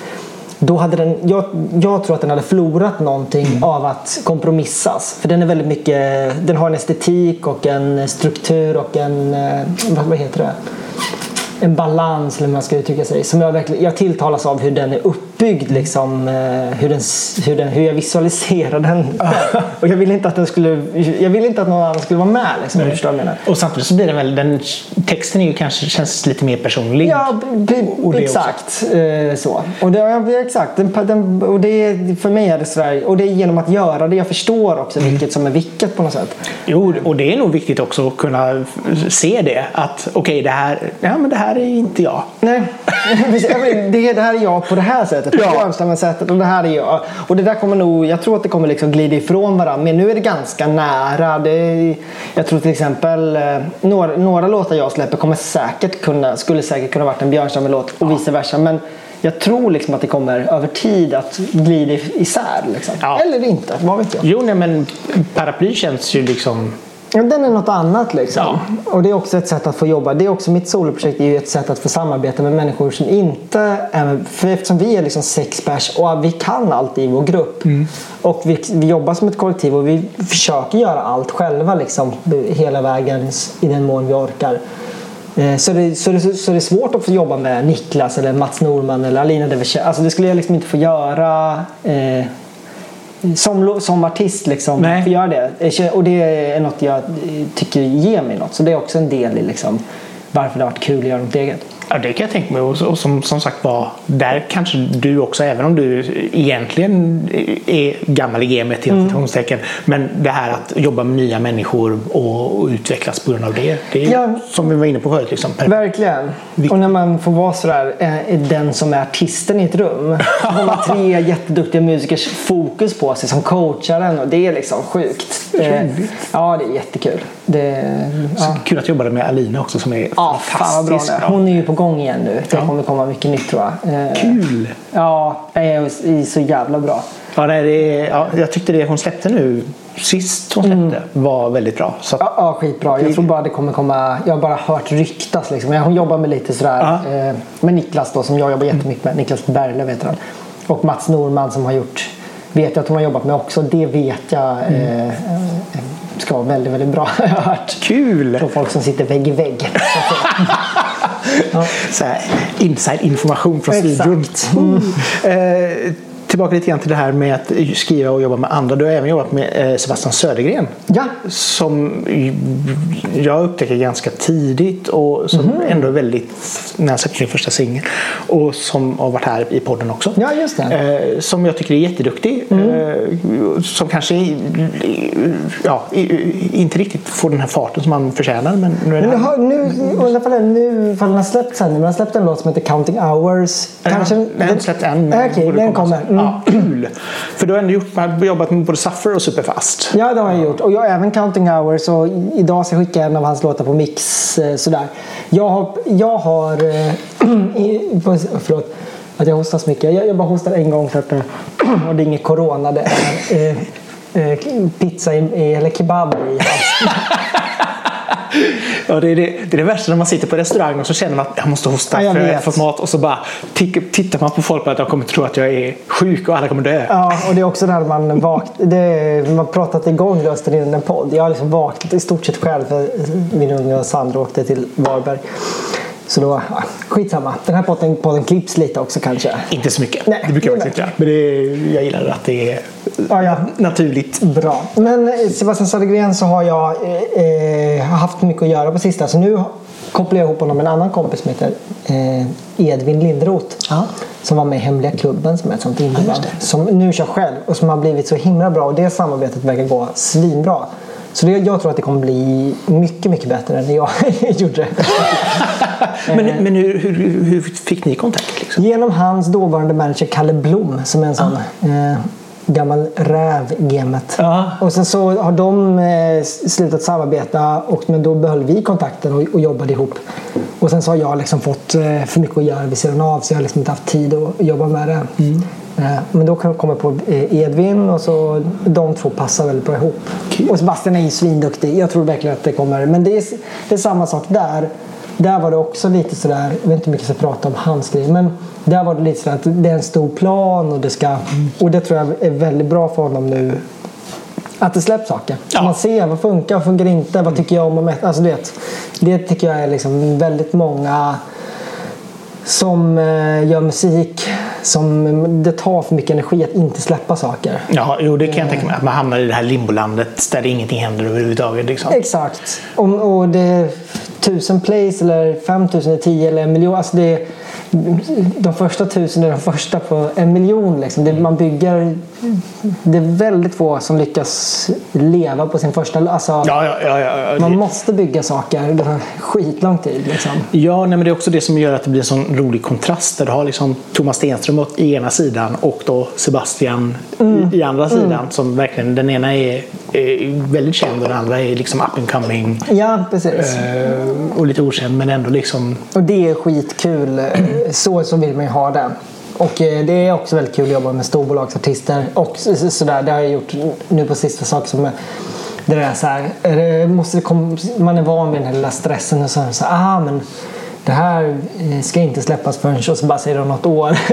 Då hade den, jag, jag tror att den hade förlorat någonting mm. av att kompromissas. För den är väldigt mycket, den har en estetik och en struktur och en, eh, vad, vad heter det? En balans eller hur man ska uttrycka sig. Som jag, verkligen, jag tilltalas av hur den är uppbyggd. Liksom, eh, hur, den, hur, den, hur jag visualiserar den. och jag ville inte att den skulle, jag ville inte att någon annan skulle vara med. Liksom, Nej. förstår menar. Och samtidigt så blir den väl, den, texten är ju kanske, känns lite mer personlig. Ja, exakt. Eh, så. Och det, ja, exakt. Den, den, och det, för mig är det sådär, och det är genom att göra det jag förstår också mm. vilket som är vilket på något sätt. Jo, och det är nog viktigt också att kunna se det. Att okej, okay, det här, ja, men det här är inte jag. Nej, det, det här är jag på det här sättet. På ja. sättet och det här är jag. Och det där kommer nog, jag tror att det kommer liksom glida ifrån varandra. Men nu är det ganska nära. Det, jag tror till exempel eh, några, några låtar jag släpper kommer säkert kunna, skulle säkert kunna varit en Björnstammen-låt och vice versa. Men jag tror liksom att det kommer över tid att glida isär. Liksom. Ja. Eller inte, vad vet jag. Jo, nej, men paraply känns ju liksom den är något annat liksom. Ja. Och det är också ett sätt att få jobba. Det är också mitt soloprojekt är ju ett sätt att få samarbeta med människor som inte är... För eftersom vi är liksom sex pers och vi kan allt i vår grupp. Mm. Och vi, vi jobbar som ett kollektiv och vi försöker göra allt själva liksom hela vägen i den mån vi orkar. Eh, så det, så, det, så det är svårt att få jobba med Niklas eller Mats Norman eller Alina Deverche. Alltså det skulle jag liksom inte få göra eh, som, som artist liksom Nej. få göra det. Känner- Och det är något jag eh, tycker ger mig något. Så det är också en del i liksom varför det har varit kul att göra något eget. Ja, det kan jag tänka mig. Och, och som, som sagt var, där kanske du också, även om du egentligen är gammal i gamet Mm. men det här att jobba med nya människor och, och utvecklas på grund av det. Det är Ja. som vi var inne på förut. Liksom. Verkligen. Och när man får vara sådär, eh, den som är artisten i ett rum. Så har man tre jätteduktiga musikers fokus på sig som coachar en och det är liksom sjukt. Eh, Ja, det är jättekul. Det, ja. Kul att jobba med Alina också som är Ja, fan vad bra är. Hon är ju på gång igen nu. Det Ja. kommer komma mycket nytt tror jag. Eh, Kul! Ja, det är så jävla bra. Ja, nej, det är, ja, jag tyckte det hon släppte nu, sist hon släppte, var väldigt bra. Så att, Ja, ja, skitbra. Jag tror bara det kommer komma... Jag har bara hört ryktas. Liksom. Hon jobbar med lite sådär... Ja. Eh, med Niklas då, som jag jobbar jättemycket med. Niklas Berle heter han. Och Mats Norman som har gjort... Vet jag att hon har jobbat med också. Det vet jag eh, eh, ska vara väldigt, väldigt bra. Jag har hört. Kul! Från folk som sitter vägg i vägg. säga. Så här, inside information från studion. Eh, tillbaka lite grann till det här med att skriva och jobba med andra. Du har även jobbat med eh, Sebastian Södergren. Ja. Som jag upptäcker ganska tidigt och som Mhm. ändå är väldigt, när han släppte sin första singel. Och som har varit här i podden också. Ja, just det. Mm. Eh, som jag tycker är jätteduktig. Eh, som kanske ja, i- inte riktigt får den här farten som han förtjänar. Men nu är det nu, här. nu, ifall den- nu, ifall den har släppt sen. Men den har släppt en låt som heter Counting Hours. Kanske, jag har inte släppt än. men borde den komma kommer. Mm. Ja, kul! För du har ändå gjort, jobbat med både Suffer och Superfast. Ja, det har jag gjort. Och jag har även Counting Hours. Och idag ska jag skicka en av hans låtar på mix. eh, Sådär. Jag har... Jag har eh, förlåt att jag hostar så mycket. Jag, jag bara hostar en gång för att, eh, och det är inget corona. Det är eh, eh, pizza i, i, eller kebab i halsen. Ja, det, är det, det är det värsta när man sitter på restaurang och så känner man att jag måste hosta Ja, för jag har fått mat och så bara tittar man på folk och att jag kommer tro att jag är sjuk och alla kommer dö. Ja, och det är också när man vakt, det, man har pratat igång rösten innan en podd. Jag har liksom vaknat i stort sett själv för min unge Sandra åkte till Varberg. Så då, ja, skitsamma. Den här podden, podden klipps lite också kanske. Inte så mycket. Nej, det brukar jag det faktiskt inte göra. Men det, jag gillar att det är Ja, ja. naturligt. Bra. Men eh, Sebastian Södergren så har jag eh, eh, haft mycket att göra på sista. Så nu kopplar jag ihop honom med en annan kompis som heter eh, Edvin Lindroth. Ja. Som var med i Hemliga klubben som är ett sånt indieband. det. som nu kör själv och som har blivit så himla bra. Och det samarbetet verkar gå svinbra. Så det, jag tror att det kommer bli mycket, mycket bättre än när jag gjorde det. Men, men hur, hur, hur fick ni kontakt? Liksom? Genom hans dåvarande manager Kalle Blom som är en sån eh, gammal räv i gamet. Ja. Och sen så har de eh, slutat samarbeta och, men då behöll vi kontakten och, och jobbade ihop. Och sen så har jag liksom fått eh, för mycket att göra vid sidan av så jag har liksom inte haft tid att jobba med det. Eh, men då kom jag på eh, Edvin och så de två passar väldigt bra ihop. Kul. Och Sebastian är ju svinduktig. Jag tror verkligen att det kommer. Men det är, det är samma sak där. Där var det också lite sådär, jag vet inte hur mycket jag ska prata om hans grej, men där var det lite sådär att det är en stor plan och det ska, och det tror jag är väldigt bra för honom nu. Att det släpps saker. Ja. Man ser vad funkar, vad funkar inte, vad tycker jag om och alltså du vet, Det tycker jag är liksom väldigt många som eh, gör musik som det tar för mycket energi att inte släppa saker. Ja, jo, det kan jag tänka mig. Att man hamnar i det här limbolandet där ingenting händer överhuvudtaget. Liksom. Exakt. Och, och det är tusen plays eller 5000 eller 10 eller en miljon. Alltså det de första tusen är de första på en miljon. Liksom. Det, man bygger, det är väldigt få som lyckas leva på sin första... Alltså, Ja, ja, ja. Man måste bygga saker. Skitlång tid. Liksom. Ja, nej, men det är också det som gör att det blir en sån rolig kontrast. Där du har liksom Thomas Stenström åt i ena sidan och då Sebastian Mm. i, andra sidan. Som verkligen, den ena är, är väldigt känd och den andra är liksom up and coming. Ja, precis. eh, Och lite okänd men ändå liksom... Och det är skitkul. Så, så vill man ju ha det. Och eh, det är också väldigt kul att jobba med storbolagsartister. Och så- så- sådär, det har jag gjort nu på sista saker som är- det där så här, är det- måste det komma, man är van vid den här lilla stressen och så, så ah men det här eh, ska inte släppas förrän och så bara säger de något år.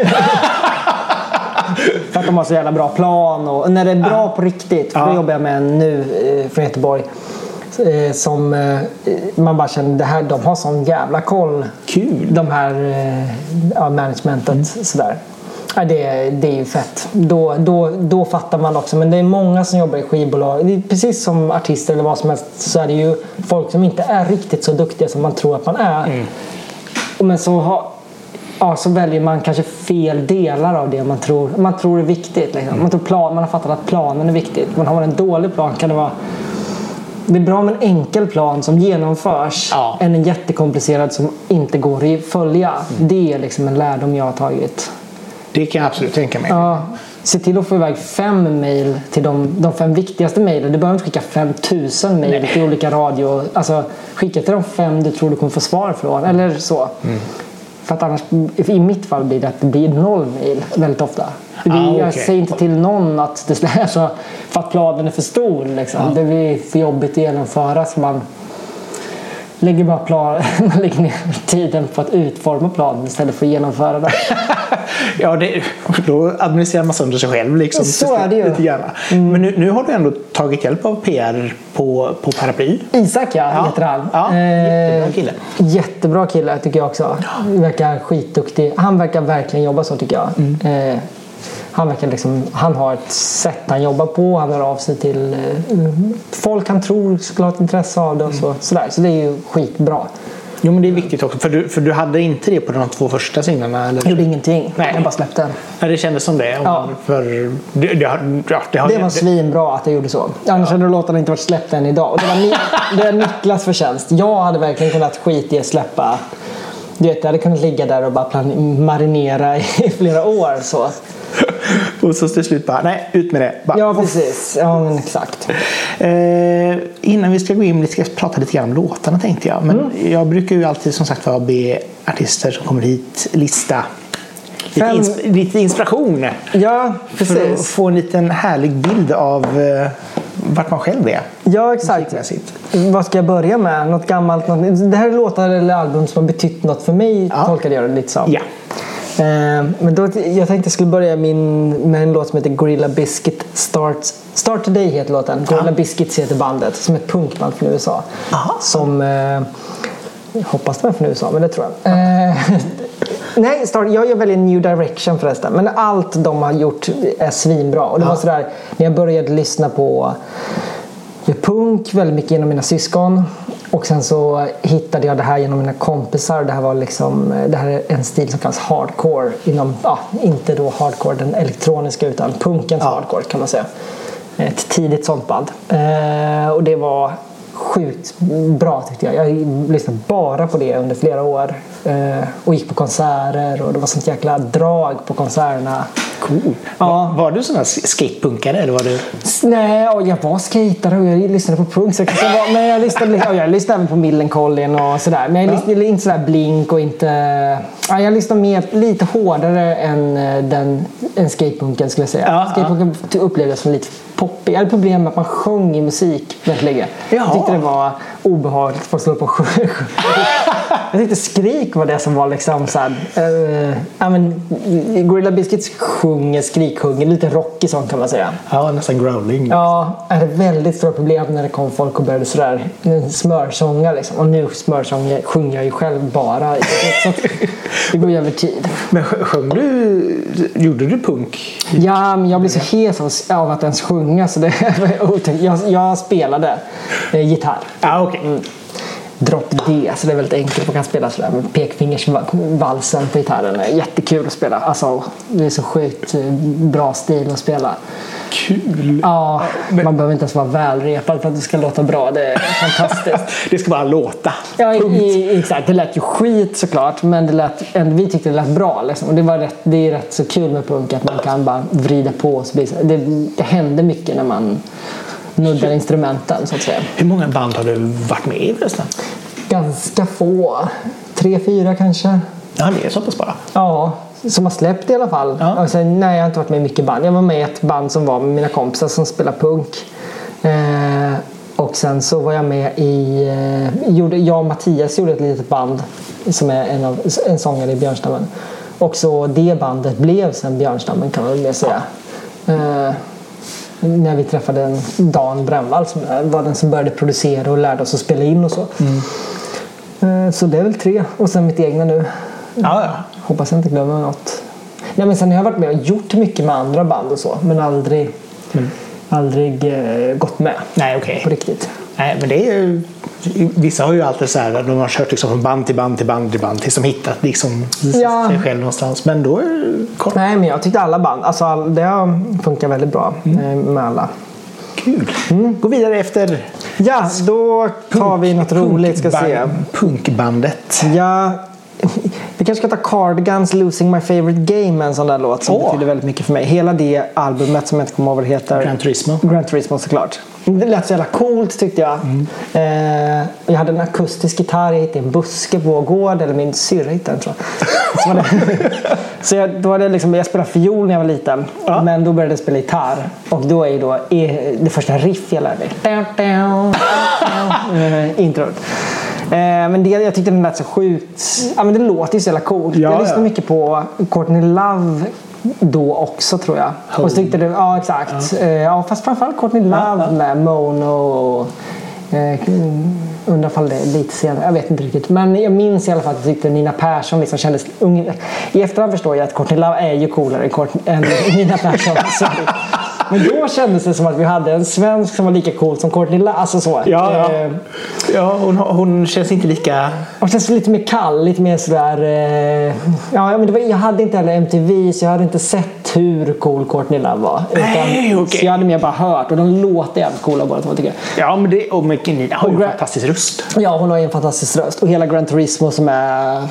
För att de har så jävla bra plan och när det är bra på riktigt. För Ja. då jobbar jag med nu eh, från Göteborg. Eh, Som eh, man bara känner, det här, de har sån jävla koll. Kul. De här eh, ja, managementet sådär. Ja, det, är- det är ju fett. Då, då, då fattar man också. Men det är många som jobbar i skivbolag. Precis som artister eller vad som helst så är det ju folk som inte är riktigt så duktiga som man tror att man är. Och Men så, har, ja, så väljer man kanske fel delar av det man tror, man tror är viktigt. Liksom. Man, tror plan, man har fattat att planen är viktigt. Men har man en dålig plan kan det vara det är bra med en enkel plan som genomförs Ja. än en jättekomplicerad som inte går att följa. Det är liksom en lärdom jag har tagit. Det kan jag absolut tänka mig. Ja, se till att få iväg fem mejl till de, de fem viktigaste mejlen. Du behöver inte skicka 5000 mejl till olika radio. Alltså, skicka till de fem du tror du kommer få svar från. Eller så. Mm. För att annars, i mitt fall blir det att det blir noll mejl väldigt ofta. Ah, Jag okej. säger inte till någon att det är så för att planen är för stor. Liksom. Det blir för jobbigt att genomföra så man lägger bara plan, man lägger ner tiden på att utforma planen istället för att genomföra den. Ja, det, då administrerar man sönder sig själv. Liksom, Så är det ju. Mm. Men nu, nu har du ändå tagit hjälp av PR på, på Paraply. Isak ja, Ja. heter han. Ja, Eh, jättebra kille. Jättebra kille tycker jag också. Verkar skitduktig. Han verkar verkligen jobba så tycker jag. Mm. Eh, han, verkar liksom, han har ett sätt han jobbar på. Han hör av sig till eh, folk han tror skulle ha ett intresse av det. Och Mm. så, sådär. så det är ju skitbra. Jo, men det är viktigt också. För du, för du hade inte det på de två första singlarna? Eller? Jag gjorde ingenting. Nej. Jag bara släppte den. Ja, det kändes som det. Ja. För det, det, har- ja, det, har, Det var svinbra att jag gjorde så. Annars hade låtarna inte varit släppta än idag. Och det var, Ni- det är Niklas förtjänst. Jag hade verkligen kunnat skit i att släppa. Du vet, jag hade kunnat ligga där och bara marinera i flera år. Så. Och så till slut bara, nej, ut med det. Bara, Ja, precis. Ja, men exakt. Eh, innan vi ska gå in, vi ska prata lite grann om låtarna tänkte jag. Men Mm. jag brukar ju alltid som sagt vara be artister som kommer hit lista lite, ins- lite inspiration. Ja, För att precis. få en liten härlig bild av eh, vart man själv är. Ja, exakt. Vad ska jag börja med? Något gammalt? Något... Det här är låtar eller album som har betytt något för mig, Ja. tolkade jag det lite som. Ja. Eh, men då, jag tänkte jag skulle börja min, med en låt som heter Gorilla Biscuit Start, Start Today heter låten. Gorilla Biscuits heter bandet som är ett punkband från USA. Aha. Som, eh, hoppas det var från USA men det tror jag. Eh, nej, start, jag gör väldigt New Direction förresten. Men allt de har gjort är svinbra. Och det var sådär när jag började lyssna på punk väldigt mycket genom mina syskon. Och sen så hittade jag det här genom mina kompisar. Det här, var liksom, det här är en stil som kallas hardcore. Inom, ja, inte då hardcore den elektroniska utan punkens Ja. hardcore kan man säga. Ett tidigt sånt band. Eh, och det var sjukt bra tyckte jag. Jag lyssnade bara på det under flera år. Eh, och gick på konserter och det var sånt jäkla drag på konserterna. Cool. Ja. Var, var du sån här skatepunkare eller var du? Nej, och jag var skatare och jag lyssnade på punk. Så jag var, men jag lyssnade, ja, jag lyssnade även på Millencolin och sådär. Men jag lyssnade inte sådär blink och inte... Ja, jag lyssnade mer, lite hårdare än, eh, den, än skatepunken skulle jag säga. Ja, skatepunken upplevdes som lite poppig. Jag hade problem med att man sjöng i musik väldigt länge. Jag tyckte det var obehagligt att slå på sjö. Jag tyckte skrik var det som var liksom såhär... Uh, ja, men, Gorilla Biscuits sjunger, skriksjunger, lite rockig sång kan man säga. Ja, nästan growling. Ja, jag hade väldigt stora problem när det kom folk och började sådär smörsånga liksom. Och nu smörsånger sjunger jag ju själv bara. Så det går ju över tid. Men sj- sjöng du, gjorde du punk? Ja, men jag blir så hes av- att ens sjunga så det var otäckt. Jag, jag spelade eh, gitarr. Okej. Mm. Drop D, så det är väldigt enkelt. Man kan spela sådär med pekfingersvalsen på gitarren. Jättekul att spela. Alltså, det är så sjukt eh, bra stil att spela. Kul. Ja, Men- man behöver inte ens vara välrepad för att det ska låta bra. Det är fantastiskt. Det ska bara låta. Ja, i, exakt. Det lät ju skit såklart, men det lät, vi tyckte det lät bra. Liksom. Och det, var rätt, det är rätt så kul med punk att man kan bara vrida på. Och så blir det, det händer mycket när man nuddar instrumenten så att säga. Hur många band har du varit med i förresten? Ganska få. Tre, fyra kanske. Ja, det är så pass bara. Ja, som har släppt i alla fall. Ja. Alltså, nej, jag har inte varit med i mycket band. Jag var med i ett band som var med mina kompisar som spelar punk. Eh, och sen så var jag med i... Eh, gjorde, jag och Mattias gjorde ett litet band som är en, av, en sångare i Björnstammen. Och så det bandet blev sen Björnstammen kan man väl säga. Eh, när vi träffade en Dan Brännvall som var den som började producera och lärde oss att spela in och så. Eh, så det är väl tre. Och sen mitt egna nu. Ja, ja. Hoppas jag inte glömmer något. Nej, men sen har jag varit med och gjort mycket med andra band och så. Men aldrig, aldrig eh, gått med Nej, okej. på riktigt. Nej, men det är ju... Vissa har ju alltid så här, de har kört liksom från band till band till band till band tills de hittat liksom Ja. sig själv någonstans. Men då är det kort. Nej, men jag tyckte alla band, alltså all, det har funkat väldigt bra eh, med alla. Kul. Mm. Gå vidare efter Ja, då tar vi något roligt ska se. punkband- punkbandet. Ja, vi kanske ska ta Cardigans Losing My Favorite Game, en sån där låt som Åh. betyder väldigt mycket för mig. Hela det albumet som jag inte kommer ihåg vad det heter. Gran Turismo. Gran Turismo såklart. Det lät så jävla coolt tyckte jag. Eh, jag hade en akustisk gitarr, jag hittade en buske på vår gård, eller min syrra hittade den tror jag. Så, var det, så jag, då var det liksom, jag spelade fiol när jag var liten, Ja. men då började jag spela gitarr. Och då är då det första riff jag lärde mig. Introt. Eh, men det, jag tyckte den lät så sjukt... Ja, men det låter ju så jävla coolt. Ja, jag lyssnade ja. mycket på Courtney Love då också tror jag. Och så tyckte det, ja exakt. Ja. ja, fast framförallt Courtney Love med Mono och eh, undrar ifall det är lite senare. Jag vet inte riktigt. Men jag minns i alla fall att jag tyckte Nina Persson liksom kändes ung. I efterhand förstår jag att Courtney Love är ju coolare än Nina Persson. Men då kändes det som att vi hade en svensk som var lika cool som Courtney Love. Alltså så. Ja, ja. Eh, ja hon, hon känns inte lika... hon känns lite mer kall, lite mer sådär... Eh, ja, men var, jag hade inte heller MTV så jag hade inte sett hur cool Courtney Love var. Nej, okej. Så jag hade mer bara hört och de låter jävligt coola båda två tycker jag. Ja, men det, och Nina har ju en fantastisk röst. Ja, hon har ju en fantastisk röst. Och hela Gran Turismo som är,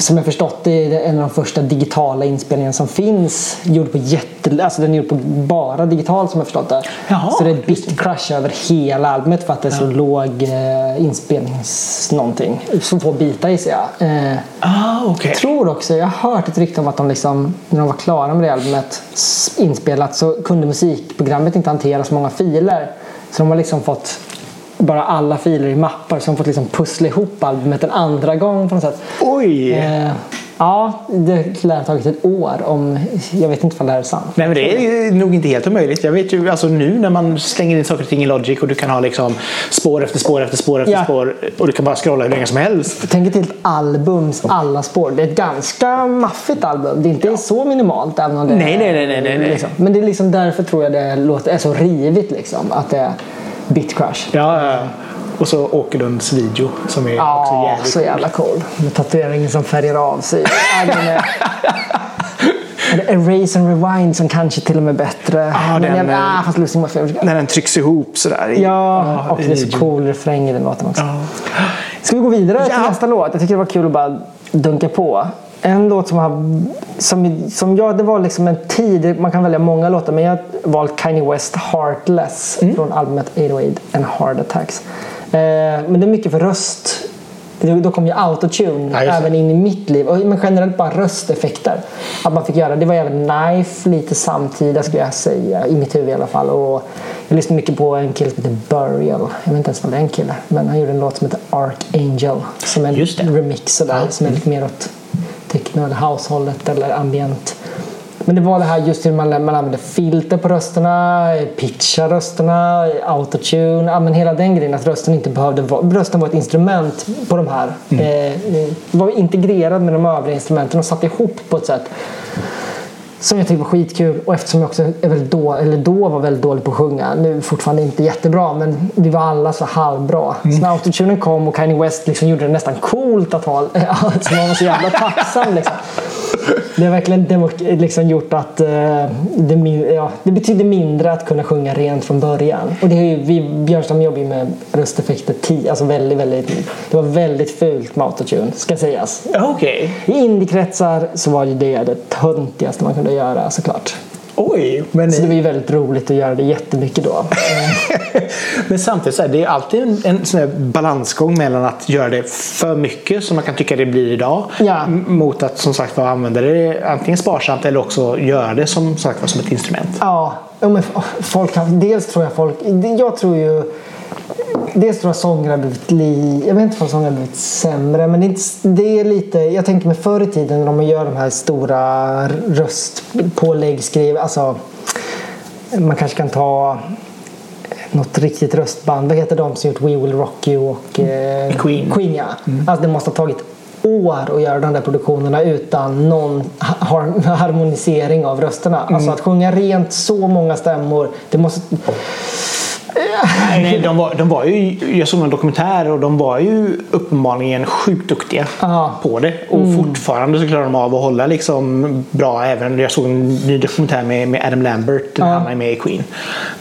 som jag förstått det, är en av de första digitala inspelningarna som finns. Gjord på jätte, alltså den är gjord på bara digitalt som jag förstått det. Jaha, så det är ett bit crush över hela albumet för att det är så låg eh, inspelnings någonting. Så få bitar i sig. Ja. Eh, Ah, okej. jag tror också, jag har hört ett rykte om att de liksom, när de var klara med det albumet inspelat så kunde musikprogrammet inte hantera så många filer. Så de har liksom fått bara alla filer i mappar så de fått liksom pussla ihop albumet en andra gång på något sätt. Oj! Eh, ja, det lär ha tagit ett år om, jag vet inte om det här är sant. Nej, men det är nog inte helt omöjligt. Jag vet ju alltså nu när man slänger in saker och ting i Logic och du kan ha liksom spår efter spår efter spår efter Ja. spår och du kan bara scrolla hur länge som helst. Tänk ett helt albums alla spår. Det är ett ganska maffigt album. Det är inte så minimalt. Även om det Nej, är, nej, nej, nej, nej. Liksom. Men det är liksom därför tror jag det låter, är så rivigt. Liksom, att det är Bit Crush. Ja, ja. Och så Åkerlunds video som är också Ja, jävligt så jävla cool. Med tatueringen som färgar av sig. Erase and Rewind som kanske till och med är bättre. Ja, Men den jag, ah, fast Losing My Favorite. När den trycks ihop sådär. i- Ja, och det är så cool refräng i den låten också. Ja. Ska vi gå vidare till Ja. nästa låt? Jag tycker det var kul att bara dunka på. En låt som har... Som, som jag, det var liksom en tid, man kan välja många låtar, men jag har valt Kanye West Heartless Mm. från albumet 808 and Heart Attacks. Eh, men det är mycket för röst. Då kom ju autotune Ja, även in i mitt liv. Men generellt bara rösteffekter. Att man fick göra. Det var även Knife lite samtida skulle jag säga. I mitt huvud i alla fall. Och jag lyssnade mycket på en kille som heter Burial. Jag vet inte ens vad det är en kille. Men han gjorde en låt som heter Archangel. Som en Just det. remix sådär. Som är lite mer åt techno eller househållet eller ambient. Men det var det här just hur man, man använde filter på rösterna, pitcha rösterna, autotune, ja, men hela den grejen att rösten inte behövde vara, rösten var ett instrument på de här. Eh, eh, var integrerad med de övriga instrumenten och satt ihop på ett sätt som jag tyckte var skitkul och eftersom jag också är väldigt då, eller då var väldigt dålig på att sjunga, nu fortfarande inte jättebra men vi var alla så halvbra. Så när autotunen kom och Kanye West liksom gjorde det nästan coolt att ha, alltså man var så jävla tacksam liksom. Det har verkligen demok- liksom gjort att eh, det, min- ja, det betyder mindre att kunna sjunga rent från början. Och det är ju, vi, Björnstam jobbar ju med rösteffekter, alltså väldigt, väldigt, det var väldigt fult med autotune, ska sägas. Okej. I indiekretsar så var ju det det töntigaste man kunde göra såklart. Oj. Men, Så det var ju väldigt roligt att göra det jättemycket då. men samtidigt så är det är alltid en, en sån balansgång mellan att göra det för mycket som man kan tycka det blir idag. Ja. Mot att som sagt använda det antingen sparsamt eller också göra det som, sagt, som ett instrument. Ja, ja, men folk har, dels tror jag folk... Jag tror ju... Dels tror jag sånger har blivit li, Jag vet inte om sånger har blivit sämre men det är, inte, det är lite... Jag tänker mig förr i tiden när de gör de här stora röstpåläggsskriv... Alltså, man kanske kan ta något riktigt röstband. Vad heter de som gjort We Will Rock You och... Eh, Queen. Queen ja. Alltså det måste ha tagit år att göra de där produktionerna utan någon har- harmonisering av rösterna. Alltså att sjunga rent så många stämmor. Det måste... Nej, de, var, de var ju, jag såg en dokumentär och de var ju uppenbarligen sjukt duktiga Ja. på det. Och fortfarande så klarar de av att hålla liksom bra även. Jag såg en ny dokumentär med, med Adam Lambert när han är med i Queen.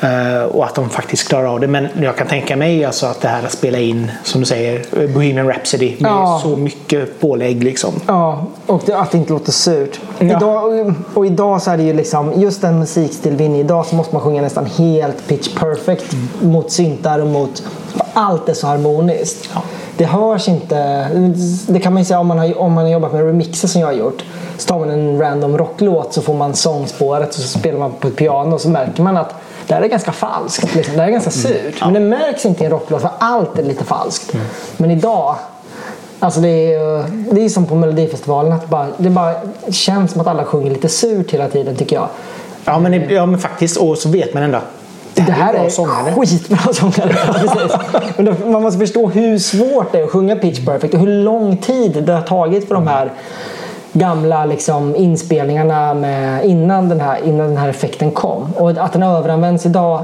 Eh, och att de faktiskt klarar av det. Men jag kan tänka mig alltså att det här att spela in, som du säger, Bohemian Rhapsody med Ja. så mycket pålägg liksom. Ja, och det, att det inte låter surt. Ja. Idag, och idag så är det ju liksom, just den musikstil vi är inne i idag så måste man sjunga nästan helt pitch perfect mot syntar och mot... Allt är så harmoniskt. Ja. Det hörs inte. Det kan man ju säga om man har, om man har jobbat med remixer som jag har gjort. Så tar man en random rocklåt så får man sångspåret och så spelar man på ett piano och så märker man att det här är ganska falskt. Liksom. Det här är ganska surt. Men det märks inte i en rocklåt för allt är lite falskt. Men idag Alltså det är det är som på Melodifestivalen. Att bara, det bara känns som att alla sjunger lite surt hela tiden tycker jag. Ja men, ja, men faktiskt. Och så vet man ändå. Det Det här är sångare. skitbra sångare. Men då, man måste förstå hur svårt det är att sjunga Pitch Perfect och hur lång tid det har tagit för de här gamla liksom, inspelningarna med, innan, den här, innan den här effekten kom. Och att den överanvänds idag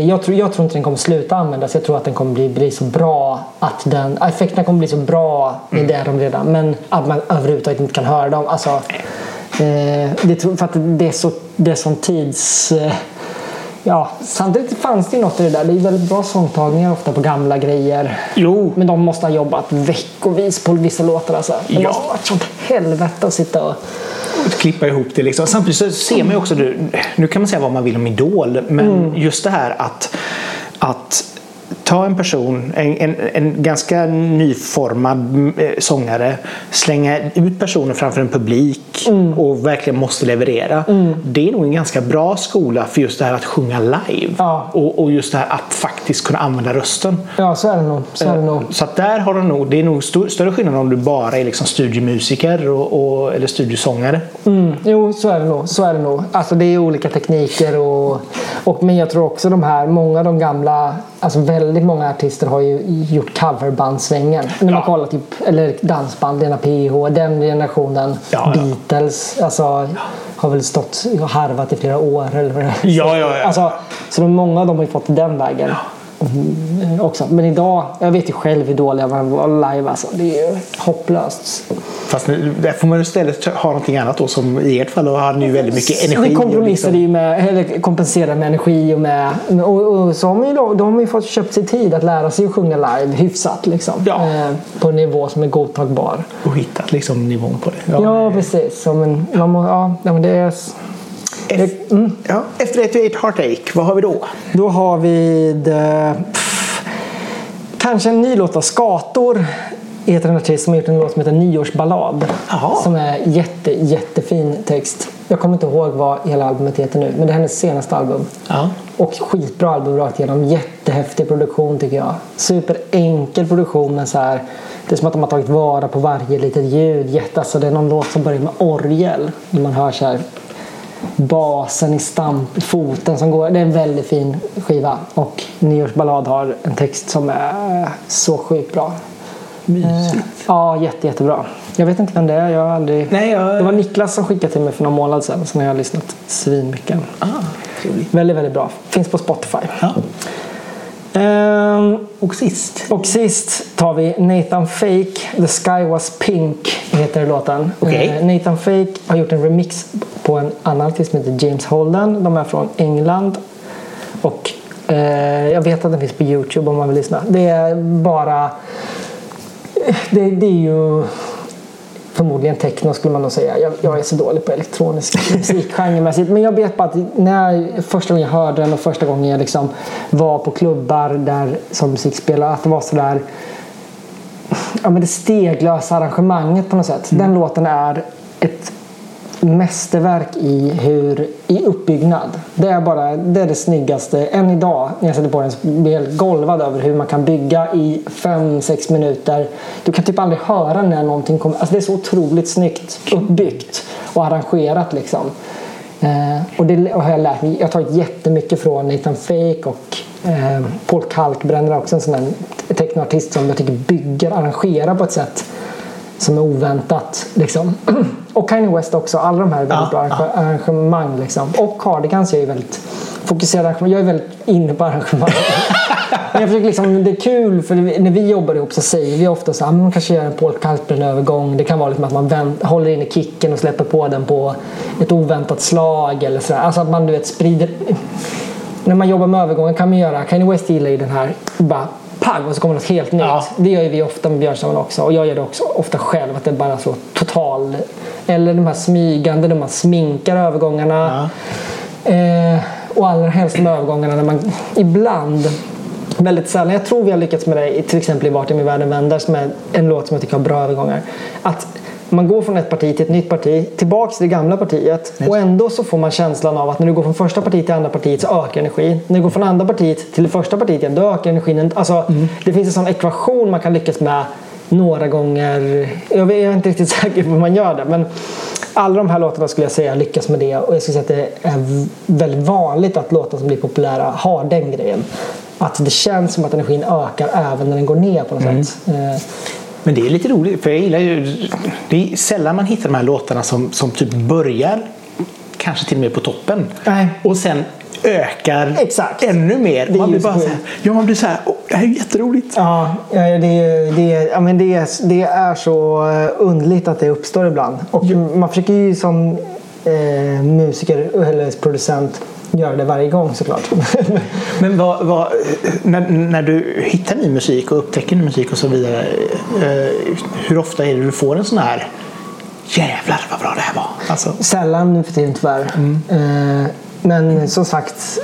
jag tror, jag tror inte den kommer sluta användas. Jag tror att den kommer bli, bli så bra att den, effekterna kommer bli så bra med det de redan. Men att man överhuvudtaget inte kan höra dem. Alltså, eh, det, för att det är så, det är sån tids... Eh, Ja, samtidigt fanns det ju något i det där. Det är väldigt bra sångtagningar ofta på gamla grejer. Jo, Men de måste ha jobbat veckovis på vissa låtar alltså. Det Ja. måste ha varit sånt helvete att sitta och... klippa ihop det. Liksom. Samtidigt så ser man ju också, nu, kan man säga vad man vill om Idol, men Mm. just det här att, att ta en person, en, en, en ganska nyformad eh, sångare, slänga ut personen framför en publik Mm. och verkligen måste leverera. Det är nog en ganska bra skola för just det här att sjunga live. Ja. Och, och just det här att faktiskt kunna använda rösten. Ja, så är det nog. Så är det nog. Så där har du nog, det är nog stor, större skillnad om du bara är liksom studiomusiker och, och, eller studiosångare. Mm, jo, så är det nog. Så är det nog. Alltså, det är olika tekniker och, och men jag tror också de här, många av de gamla, alltså väldigt många artister har ju gjort coverbandsvängen. När man Ja. kollar typ, eller dansband, Lena PH, den generationen, Ja, ja. Beatles, alltså har väl stått och harvat i flera år eller vad det är. Ja, ja, ja. Alltså, så många av dem har ju fått den vägen. Mm, också. Men idag, jag vet ju själv hur dåliga man var live alltså. Det är ju hopplöst. Fast där får man istället ha någonting annat då som i ert fall då har ni ju väldigt mycket energi. Och kompromissade liksom- ju med, eller kompenserade med energi och med... Och, och så har då, de har ju fått köpt sig tid att lära sig att sjunga live hyfsat liksom. Ja. Eh, på en nivå som är godtagbar. och hittat liksom nivån på det. Ja, precis. Så, men, man må, ja, ja, men det är... Ef- Mm. ja. Efter ett Eight Heartache, vad har vi då? Då har vi det, pff, kanske en ny låt av Skator. Heter en artist som har gjort en låt som heter Nyårsballad. Jaha. Som är jätte, jättefin text. Jag kommer inte ihåg vad hela albumet heter nu. Men det är hennes senaste album. Ja. Och skitbra album rakt igenom. Jättehäftig produktion tycker jag. Superenkel produktion men så här. Det är som att de har tagit vara på varje litet ljud. Jätte, alltså det är någon låt som börjar med orgel. När man hör så här basen i stamp, foten som går. Det är en väldigt fin skiva. Och Nyårsballad har en text som är så sjukt bra. Mysigt. Eh, Ja, jätte, jättebra. Jag vet inte vem det är. Jag har aldrig... Nej, jag... Det var Niklas som skickade till mig för någon månad sedan. Så nu har jag lyssnat svinmycket. Ah. Väldigt, väldigt bra. Finns på Spotify. Ja. Ehm, Och sist? och sist tar vi Nathan Fake, The Sky Was Pink heter låten. Okej. Eh, Nathan Fake har gjort en remix på en annan artist som heter James Holden. De är från England. Och eh, jag vet att den finns på Youtube om man vill lyssna. Det är bara... Det, det är ju förmodligen techno skulle man nog säga. Jag, jag är så dålig på elektronisk musik genremässigt. Men jag vet bara att när jag, första gången jag hörde den och första gången jag liksom var på klubbar där som musik spelade, att det var sådär ja, men det steglösa arrangemanget på något sätt. Den låten är ett mästerverk i, hur, i uppbyggnad. Det är bara det, är det snyggaste. Än idag när jag sätter på den så blir jag helt golvad över hur man kan bygga i 5-6 minuter. Du kan typ aldrig höra när någonting kommer. Alltså det är så otroligt snyggt uppbyggt och arrangerat liksom. Eh, och det har jag lärt mig. Jag har tagit jättemycket från Nathan Fake och eh, Paul Kalkbrenner också en sån där technoartist som jag tycker bygger, arrangerar på ett sätt som är oväntat. Liksom. Och Kanye West också. Alla de här är väldigt Ja, bra ja. arrangemang. Liksom. Och Cardigans är ju väldigt arrangemang. Jag är väldigt inne på arrangemang. Men jag försöker liksom, det är kul för när vi jobbar ihop så säger vi ofta så här, "Ah, man kanske gör en Paul Kalkbrenn-övergång. Det kan vara liksom att man vänt, håller inne kicken och släpper på den på ett oväntat slag. Eller så där. Alltså att man du vet, sprider... När man jobbar med övergången kan man göra, Kanye West gillar ju den här, bara pang och så kommer något helt nytt. Ja. Det gör ju vi ofta med Björnsamman också och jag gör det också ofta själv att det bara så total eller de här smygande när man sminkar övergångarna. Eh, och allra helst med övergångarna när man ibland Väldigt sällan. Jag tror vi har lyckats med det till exempel i Vart är min världen vänder som är en låt som jag tycker har bra övergångar. Att man går från ett parti till ett nytt parti, tillbaks till det gamla partiet och ändå så får man känslan av att när du går från första partiet till andra partiet så ökar energin. När du går från andra partiet till det första partiet igen, då ökar energin. Alltså, Det finns en sån ekvation man kan lyckas med några gånger. Jag är inte riktigt säker på hur man gör det men alla de här låtarna skulle jag säga lyckas med det och jag skulle säga att det är väldigt vanligt att låtar som blir populära har den grejen. Att det känns som att energin ökar även när den går ner på något sätt. Men det är lite roligt, för jag gillar ju... Det är sällan man hittar de här låtarna som, som typ börjar kanske till och med på toppen Nej. och sen ökar Exakt. ännu mer. Man blir bara så här, ja, man blir så här, "Åh, det här är jätteroligt. Ja, ja, det, är- det, är- ja, men det, det är så eh, underligt att det uppstår ibland. Och man försöker ju som eh, musiker eller producent göra det varje gång såklart. Men vad, vad, när, när du hittar ny musik och upptäcker ny musik och så vidare, eh, hur ofta är det du får en sån här jävlar vad bra det här var? Alltså, Sällan nu för tiden tyvärr. Eh, men som sagt,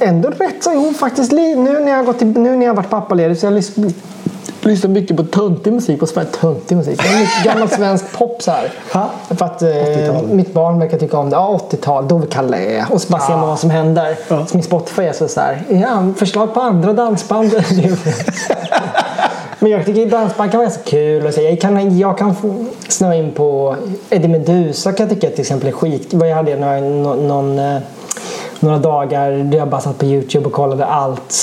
ändå rätt så jo faktiskt nu när jag har gått till, nu när jag har varit pappaledig så jag lys- lyssnat mycket på töntig musik på svensk töntig musik. Mycket gammal svensk pop så här. Ja. För att eh, 80-tal. mitt barn verkar tycka om det. Ja, 80-tal, Dove Calais och så bara ser man vad som händer. Ja. Så min Spotify är så, så här, ja, förslag på andra dansband. Men jag tycker dansband kan vara så kul. Och så jag kan, jag kan få snöa in på Eddie Meduza kan jag tycka till exempel är skit. Vad Jag hade några, nå- någon, eh, några dagar jag bara satt på Youtube och kollade allt.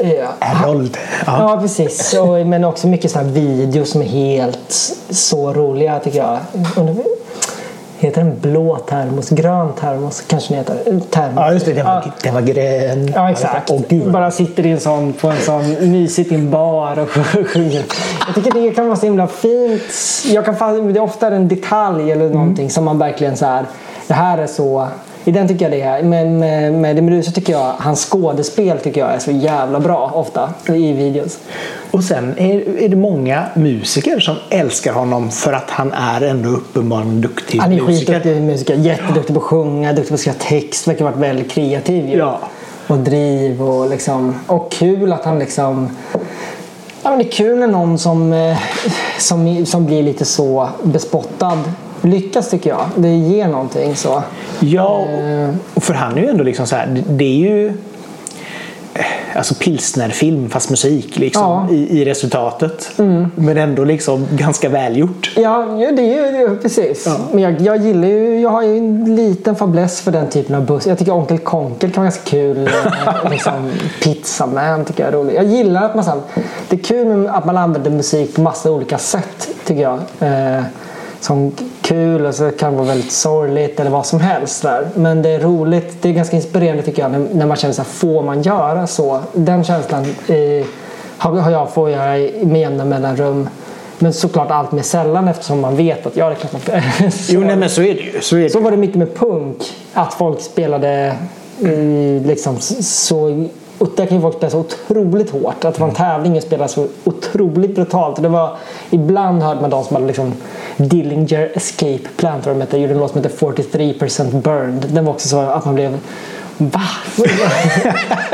Eh, Harold. Ja. Ja, precis. Och, men också mycket sådana videos som är helt så roliga tycker jag. Heter den blå termos? Grön termos kanske den heter. Termos. ja, just det. Den var, Ja. den var grön. Ja, exakt. Åh, gud. Bara sitter i en sån, på en sån mysigt i en bar och sjunger. Jag tycker det kan vara så himla fint. Jag kan, det är ofta en detalj eller någonting som man verkligen så här. Det här är så. I den tycker jag det är. Men med, med det Meduza tycker jag hans skådespel tycker jag är så jävla bra ofta i videos. Och sen är, är det många musiker som älskar honom för att han är ändå uppenbarligen duktig Han är musiker. skitduktig musiker. Jätteduktig på att sjunga, duktig på att skriva text. Verkar ha varit väldigt kreativ ju. Ja. Och driv och liksom. Och kul att han liksom. Ja, men det är kul när någon som, eh, som, som blir lite så bespottad lyckas tycker jag. Det ger någonting så. Ja, Eh. och för han är ju ändå liksom så här, det- är ju eh, alltså pilsnerfilm fast musik liksom Ja. Mm. i, i resultatet. Men ändå liksom ganska välgjort. Ja, ja, det är ju precis. Men jag, jag gillar ju, jag har ju en liten fäbless för den typen av buss. Jag tycker Onkel Konkel kan vara ganska kul. Eh, liksom, Pizzaman tycker jag är rolig. Jag gillar att man här, det är kul att man använder musik på massa olika sätt tycker jag. Eh, som kul och så kan det vara väldigt sorgligt eller vad som helst där. Men det är roligt, det är ganska inspirerande tycker jag när, man känner så här, får man göra så? Den känslan eh, har, jag får göra i- med jämna mellanrum. Men såklart allt mer sällan eftersom man vet att ja, det är klart man så, Jo, nej, men så är det ju. Så är det. så var det mycket med punk. Att folk spelade eh, liksom så och där kan ju folk spela så otroligt hårt. Att det var en tävling och spela så otroligt brutalt. Och det var, ibland hörde man de som hade liksom Dillinger Escape Plan tror jag de hette. Gjorde en låt som hette 43% Burned. Den var också så att man blev Va?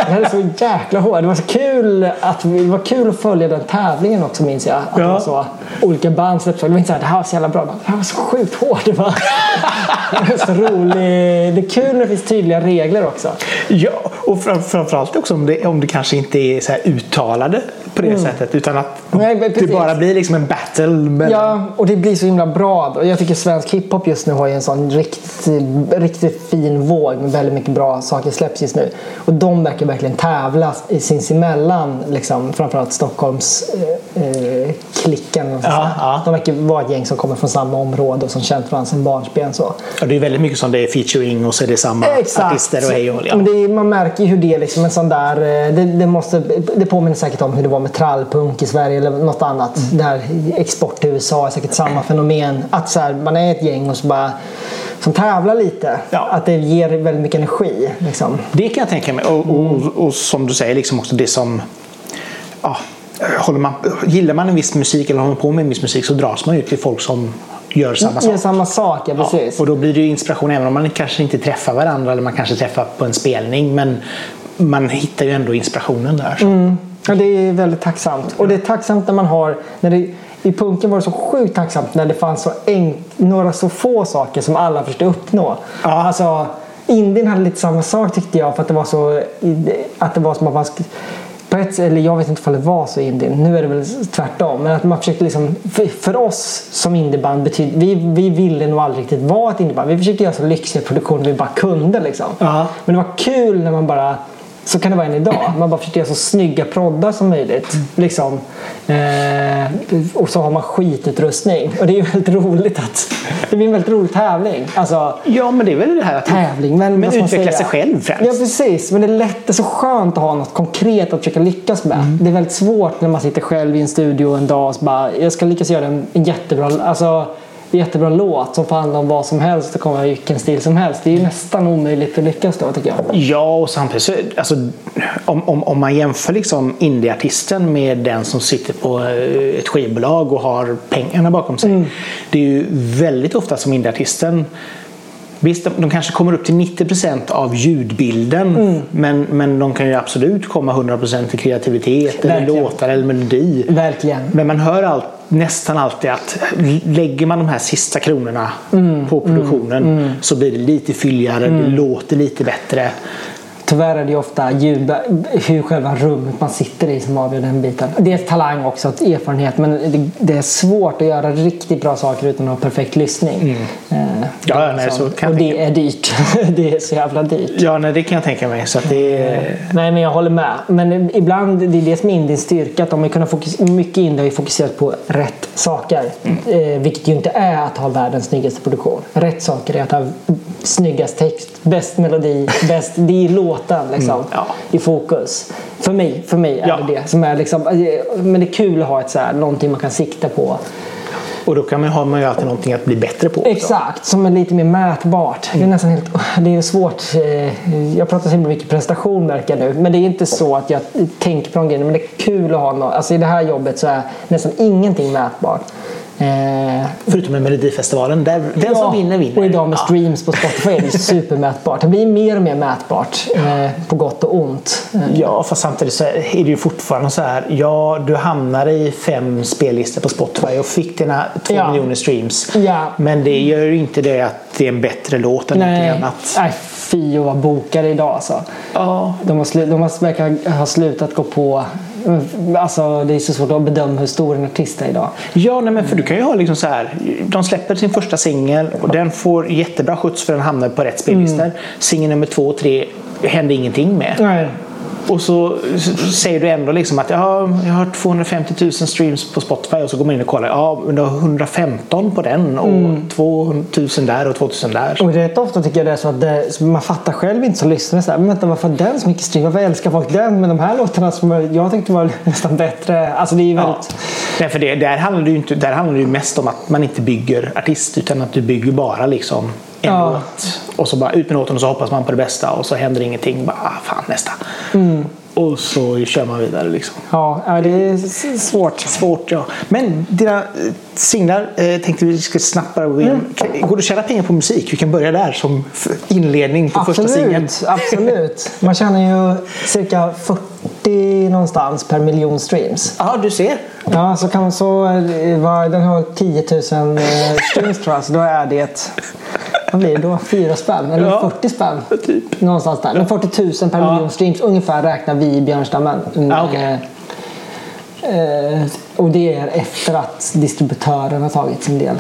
Den är så jäkla hård. Det var så kul att, det var kul att följa den tävlingen också minns jag. Att Ja. så, olika band släpptes. Det var inte så här, det här var så jävla bra. Det här var så sjukt hårt. Det var, det var så roligt. Det är kul när det finns tydliga regler också. Ja, och fram, framförallt också om det, om det kanske inte är så här uttalade på det sättet utan att Mm. Nej, det bara blir liksom en battle. Mellan... Ja, och det blir så himla bra. Jag tycker svensk hiphop just nu har en sån riktigt, riktigt fin våg med väldigt mycket bra saker släpps just nu. Och de verkar verkligen tävla i sinsemellan. Liksom, framförallt Stockholms eh, eh, klicken, Ja, ja. De verkar vara ett gäng som kommer från samma område och som känt varandra sedan barnsben. Så. Ja, det är väldigt mycket som det är featuring och så är det samma artister och hej och ja. Men är, man märker ju hur det är liksom en sån där... eh, Det, det, måste, det påminner säkert om hur det var med trallpunk i Sverige eller något annat. Mm. Där export till USA är säkert samma fenomen. Att så här, man är ett gäng och så bara, som tävlar lite. Ja. Att det ger väldigt mycket energi. Liksom. Det kan jag tänka mig. Och, och, och som du säger, liksom också det som... Ja, håller man, gillar man en viss musik eller håller man på med en viss musik så dras man ju till folk som gör samma sak. Gör samma sak, ja Ja, precis. och då blir det inspiration även om man kanske inte träffar varandra eller man kanske träffar på en spelning. Men man hittar ju ändå inspirationen där. Ja, det är väldigt tacksamt. Och det är tacksamt när man har... När det, I punken var det så sjukt tacksamt när det fanns så enk, några så få saker som alla försökte uppnå. Ja. Alltså, Indien hade lite samma sak tyckte jag. För att det var så... Att det var som att man på ett, eller jag vet inte om det var så i Indien, nu är det väl tvärtom. Men att man försökte liksom, för, för oss som indieband, betyd, vi, vi ville nog aldrig riktigt vara ett indieband. Vi försökte göra så lyxiga produktioner vi bara kunde. Liksom. Ja. Men det var kul när man bara så kan det vara än idag. Man bara försöker göra så snygga proddar som möjligt. Liksom. Eh, och så har man skitutrustning. Och det är ju väldigt roligt att... Det blir en väldigt rolig tävling. Alltså, Ja, men det är väl det här att tävling. Men, Men utveckla sig själv främst. Ja, precis. Men det är lätt, det är så skönt att ha något konkret att försöka lyckas med. Mm. Det är väldigt svårt när man sitter själv i en studio en dag och bara, jag ska lyckas göra en, en jättebra, alltså, jättebra låt som får handla om vad som helst och komma i vilken stil som helst. Det är ju nästan omöjligt att lyckas då tycker jag. Ja, och samtidigt så, alltså, om, om, om man jämför liksom indieartisten med den som sitter på eh, ett skivbolag och har pengarna bakom sig. Det är ju väldigt ofta som indieartisten Visst, de, kanske kommer upp till 90% av ljudbilden men, men de kan ju absolut komma 100% till kreativitet eller Verkligen. låtar eller melodi. Verkligen. Men man hör allt, nästan alltid att lägger man de här sista kronorna Mm. på produktionen så blir det lite fylligare, det låter lite bättre. Tyvärr är det ju ofta ljud, hur själva rummet man sitter i som avgör den biten. Det är talang också, erfarenhet. Men det, det är svårt att göra riktigt bra saker utan att ha perfekt lyssning. Eh, Ja, nej, så kan och det är dyrt. det är så jävla dyrt. Ja, nej, det kan jag tänka mig. Så det är... Nej, men jag håller med. Men ibland, det är det som är Indiens styrka. Att de har kunnat fokus, mycket Indien har fokuserat på rätt saker. Eh, vilket ju inte är att ha världens snyggaste produktion. Rätt saker är att ha snyggast text, bäst melodi, bäst... Det är låten liksom, ja. i fokus. För mig, för mig är Ja. det det. Som är liksom, eh, men det är kul att ha ett så här, någonting man kan sikta på. Och då kan man, har man ju alltid någonting att bli bättre på. också. Exakt, som är lite mer mätbart. Det är nästan helt, det är svårt. eh, Jag pratar så himla mycket prestation märker jag nu. Men det är inte så att jag tänker på de grejerna. Men det är kul att ha något. Alltså i det här jobbet så är nästan ingenting mätbart. Eh, Förutom med Melodifestivalen. Där, den som vinner vinner. Och idag med Ja. streams på Spotify är det supermätbart. Det blir mer och mer mätbart. Eh, på gott och ont. Eh, Ja, fast samtidigt så är det ju fortfarande så här. Ja, du hamnar i fem spellistor på Spotify och fick dina två Ja. miljoner streams. Ja. Men det gör ju inte det att det är en bättre låt än Nej, annat. nej fy att vara bokade idag alltså. Ja. De har, slu- de har verkar ha slutat gå på... Alltså det är så svårt att bedöma hur stor en artist är idag. Ja, nej, men för du kan ju ha liksom så här. De släpper sin första singel och den får jättebra skjuts för den hamnar på rätt spellistor. Mm. Singel nummer två och tre händer ingenting med. Nej. Och så säger du ändå liksom att ja, jag har 250 000 streams på Spotify och så går man in och kollar. Ja, men du har 115 på den och Mm. 2000 där och 2000 där. Och rätt ofta tycker jag det är så att det, man fattar själv inte som lyssnare. Så här, men vänta, varför har den så mycket stream? Varför älskar folk den? Men de här låtarna som jag tyckte var nästan bättre. Alltså det är ju Ja. väldigt... Nej, för det, där, handlar det ju inte, där handlar det mest om att man inte bygger artist utan att du bygger bara liksom en Ja. låt. Och så bara ut med låten och så hoppas man på det bästa och så händer ingenting. Bara, ah, fan nästa. Mm. Och så kör man vidare liksom. Ja, det är svårt. Svårt ja. Men dina eh, singlar eh, tänkte vi skulle snabbt bara gå in. Mm. Går det att tjäna pengar på musik? Vi kan börja där som inledning på första singeln. Absolut, absolut. Man tjänar ju cirka 40 någonstans per miljon streams. Ja, du ser. Ja, så kan man så... eh, vad- Den har 10 000 eh, streams tror jag, så då är det... Vad blir det då? Fyra spänn? Eller Ja, 40 spänn? typ. Någonstans där. Men 40 000 per Ja. miljon streams ungefär räknar vi i Björnstammen. Ja, okej. Eh, eh, och det är efter att distributören har tagit sin del.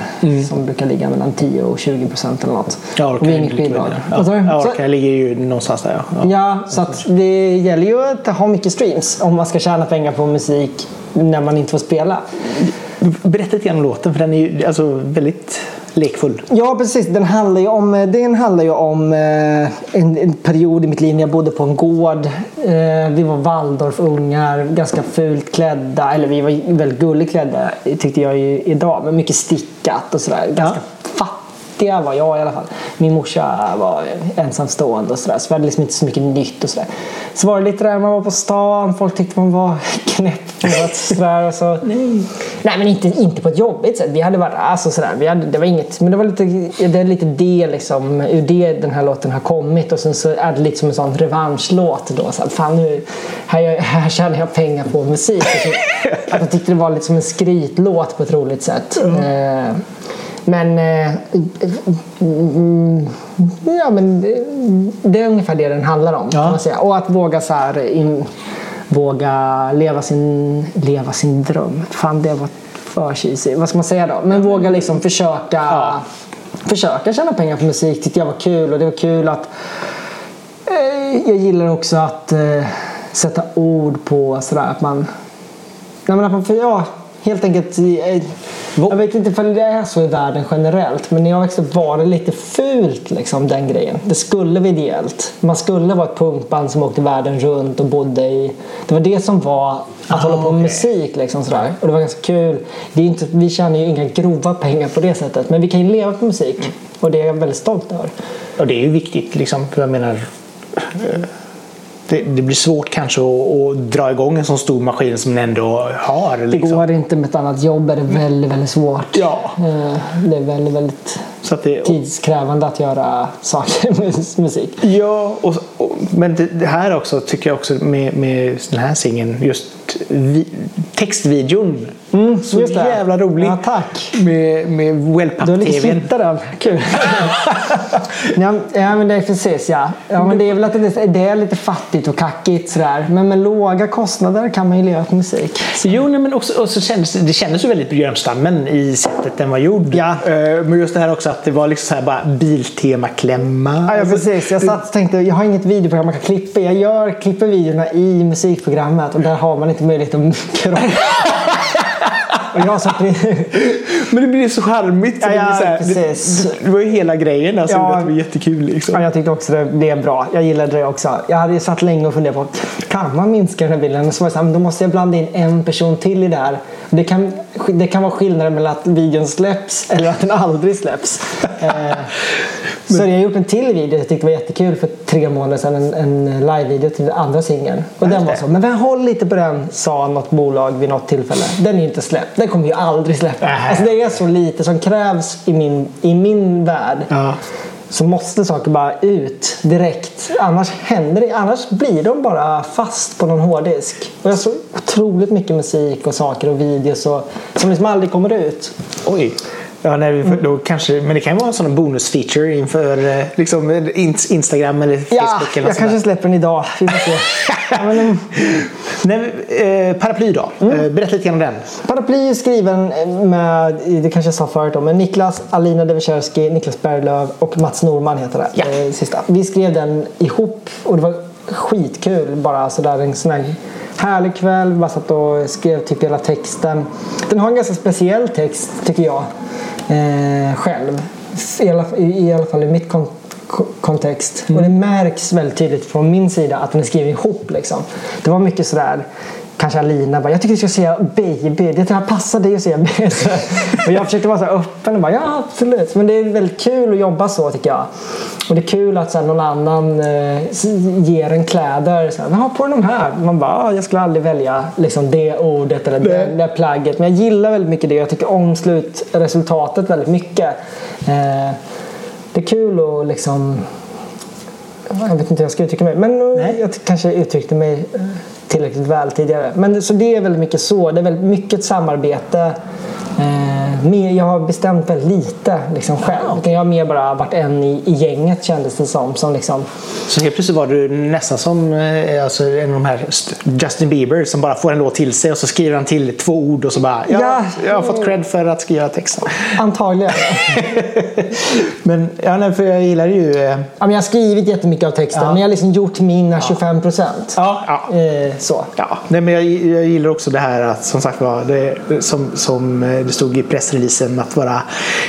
Som brukar ligga mellan 10 och 20 procent eller något. Jag och vi är inget bidrag. sa du? Ja, jag Så-. Jag ligger ju någonstans där. Ja. Ja. Ja, så att det gäller ju att ha mycket streams om man ska tjäna pengar på musik när man inte får spela. Berätta lite grann om låten, för den är ju alltså väldigt lekfull. Ja, precis. Den handlar ju om, den handlar ju om eh, en, en period i mitt liv när jag bodde på en gård. Eh, vi var Waldorfungar, ganska fult klädda. Eller vi var väldigt gulligt klädda tyckte jag ju idag. Men mycket stickat och sådär. Ganska fattiga var jag i alla fall. Min morsa var ensamstående och sådär. Så vi hade liksom inte så mycket nytt och sådär. Så var det lite där man var på stan. Folk tyckte man var knäpp. sådär, och så. Nej. Nej men inte, inte på ett jobbigt sätt. Vi hade varit alltså sådär. Vi hade, det var inget. Men det var lite det, är lite det liksom. Ur det den här låten har kommit. Och sen så är det lite som en sån revanschlåt då. Så här, fan nu, här, här tjänar jag pengar på musik. Så, att jag tyckte det var lite som en skrytlåt på ett roligt sätt. Mm. Eh, men, eh, ja, men det, det, är ungefär det den handlar om. Ja. Kan man säga. Och att våga så här, in, våga leva sin, leva sin dröm. Fan, det var för cheesy. Vad ska man säga då? Men våga liksom försöka, ja. försöka tjäna pengar på musik tyckte jag var kul. Och det var kul att eh, jag gillar också att eh, sätta ord på sådär att man, nej, men att man ja, helt enkelt eh, jag vet inte om det är så i världen generellt men när jag växte upp var det lite fult liksom, den grejen. Det skulle vara ideellt. Man skulle vara ett punkband som åkte världen runt och bodde i... Det var det som var att ah, hålla på med musik. Liksom, sådär. Och det var ganska kul. Det är inte, vi tjänar ju inga grova pengar på det sättet men vi kan ju leva på musik. Och det är jag väldigt stolt över. Och det är ju viktigt liksom. För jag menar det, det, blir svårt kanske att, att, dra igång en sån stor maskin som ni ändå har. Liksom. Det går inte med ett annat jobb är det väldigt, väldigt svårt. Ja. Eh, det är väldigt, väldigt att det, tidskrävande att göra saker med musik. Ja, och, och, men det, det, här också tycker jag också med, med den här singeln just vi, textvideon. Mm, så jävla roligt. Ja, tack. Med, med Wellpapp-tvn. Du har lite den. Kul. ja, ja, men det är precis ja. ja men det är väl att det, det är lite fattigt och kackigt sådär. Men med låga kostnader kan man ju leva på musik. Så. Jo, nej, men också, och så kändes, det kändes ju väldigt Björnstammen i sättet den var gjord. Ja. Uh, men just det här också att det var liksom så här bara Biltema-klämma. Ja, precis. Jag satt och tänkte, jag har inget videoprogram man kan klippa. Jag gör, klipper videorna i musikprogrammet och där har man inte möjlighet att mikra. Och jag satt Men det blir så charmigt. Ja, ja, det, här, det, det, var ju hela grejen. Alltså, ja, det var jättekul. Liksom. Ja, jag tyckte också det blev bra. Jag gillade det också. Jag hade satt länge och funderat på kan man minska den här bilden? Och så var det så här, då måste jag blanda in en person till i det här. Det kan, det kan vara skillnaden mellan att videon släpps eller att den aldrig släpps. eh, så jag har gjort en till video jag tyckte var jättekul för tre månader sedan. En, en live-video till den andra singeln. Och den var så, men håll lite på den sa något bolag vid något tillfälle. Den är inte släppt. Den kommer ju aldrig släppa. Äh. Alltså det är så lite som krävs i min, i min värld. Ja så måste saker bara ut direkt. Annars händer det. Annars blir de bara fast på någon hårddisk. Och jag har så otroligt mycket musik och saker och videos och, som liksom aldrig kommer ut. Oj. Ja, nej, då kanske, men det kan ju vara en sån bonusfeature inför eh, liksom, Instagram eller Facebook. Ja, eller jag kanske släpper den idag. Vi får se. ja, men, nej, eh, paraply då? Mm. Eh, berätta lite grann om den. Paraply är skriven med, det kanske jag sa förut, med Niklas Alina Devecherski, Niklas Berglöf och Mats Norman heter det. Ja. sista. Vi skrev den ihop och det var skitkul. Bara sådär en sån här härlig kväll. Bara satt och skrev typ hela texten. Den har en ganska speciell text tycker jag eh, själv. I alla, i, I alla fall i mitt kon kontext. Mm. Och det märks väldigt tydligt från min sida att den är skriven ihop. Liksom. Det var mycket sådär kanske Alina bara, jag tycker du ska säga baby. Det tror jag passar dig att säga baby. och jag försökte vara så öppen och bara, ja absolut. Men det är väldigt kul att jobba så tycker jag. Och det är kul att så här, någon annan eh, ger en kläder. Så här, ha på de här. Man bara, ah, jag skulle aldrig välja liksom, det ordet eller det, det plagget. Men jag gillar väldigt mycket det. Jag tycker om slutresultatet väldigt mycket. Eh, det är kul att liksom jag vet inte hur jag ska uttrycka mig. Men Nej. jag kanske uttryckte mig eh, tillräckligt väl tidigare. Men så det är väldigt mycket så. Det är väldigt mycket samarbete. Eh, mer, jag har bestämt väldigt lite liksom, själv. Utan Jag har mer bara varit en i, i gänget kändes det som. som liksom, Så helt plötsligt var du nästan som eh, alltså, en av de här st- Justin Bieber som bara får en låt till sig och så skriver han till två ord och så bara ja, Ja. jag har fått cred för att skriva texten. antagligen. Men ja, nej, för jag gillar ju... Eh, ja, men jag har skrivit jättemycket av texten Ja. men jag har liksom gjort mina 25 procent. ja, ja. Eh, så. Ja, nej, men jag, jag gillar också det här att som sagt var, det, som, som eh, det stod i pressreleasen att vara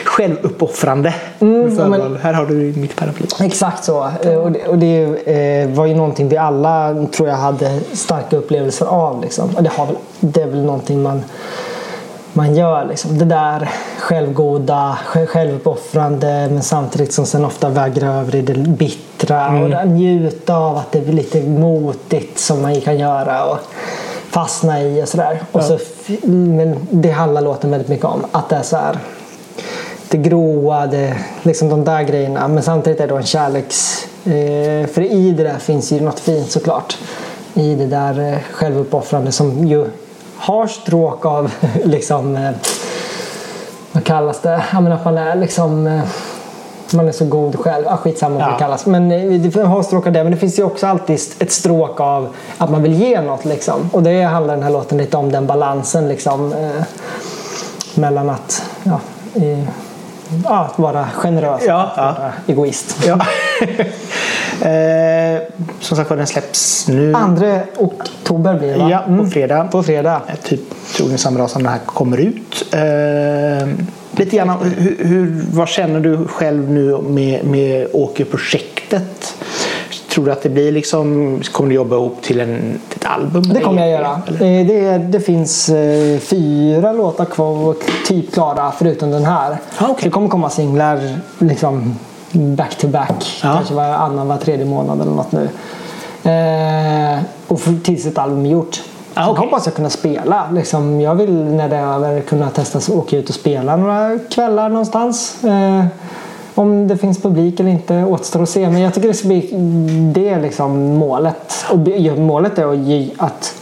självuppoffrande. ja, men-. Här har du mitt paraply. Exakt så. Eh, Och det, och det eh, var ju någonting vi alla tror jag hade starka upplevelser av. Liksom. Och det, har det är väl någonting man, man gör. Liksom. Det där självgoda, sj- självuppoffrande men samtidigt som sen ofta väger över i det bittra. Och där njuta av att det är lite motigt som man kan göra. Och fastna i och sådär. Och så, men det handlar låten väldigt mycket om. Att det är så här det gråa, det, liksom de där grejerna. Men samtidigt är det en kärleks... Eh, för i det där finns ju något fint såklart. I det där eh, självuppoffrande som ju har stråk av liksom... Eh, vad kallas det? Ja, men att man är liksom... Eh, man är så god själv. Ah, skitsamma vad Ja. det kallas. Men eh, det har stråk av det. Men det finns ju också alltid ett stråk av att man vill ge något. Liksom. Och det handlar den här låten lite om. Den balansen liksom. Eh, mellan att ja, eh, ja, vara generös Ja, att ja. vara egoist. Ja. eh, som sagt var, den släpps nu. Andra oktober blir det va? Ja, på fredag. På fredag. Eh, Typ troligen samma dag som den här kommer ut. Eh, lite grann, hur, hur, vad känner du själv nu med, med Åker-projektet? Tror du att det blir liksom, kommer du jobba ihop till, en, ett album? Det kommer jag göra. Eh, Det, det finns eh, fyra låtar kvar typ klara förutom den här. Ah. Så det kommer komma singlar liksom back to back. Ja. Kanske var annan, var tredje månad eller något nu. Eh, och för, tills ett album är gjort. Ah, Så okej. hoppas jag kunna spela. Liksom, jag vill när det är över kunna testa att åka ut och spela några kvällar någonstans. Eh, om det finns publik eller inte återstår att se. Men jag tycker det ska bli det är liksom målet. Och målet är att, ge, att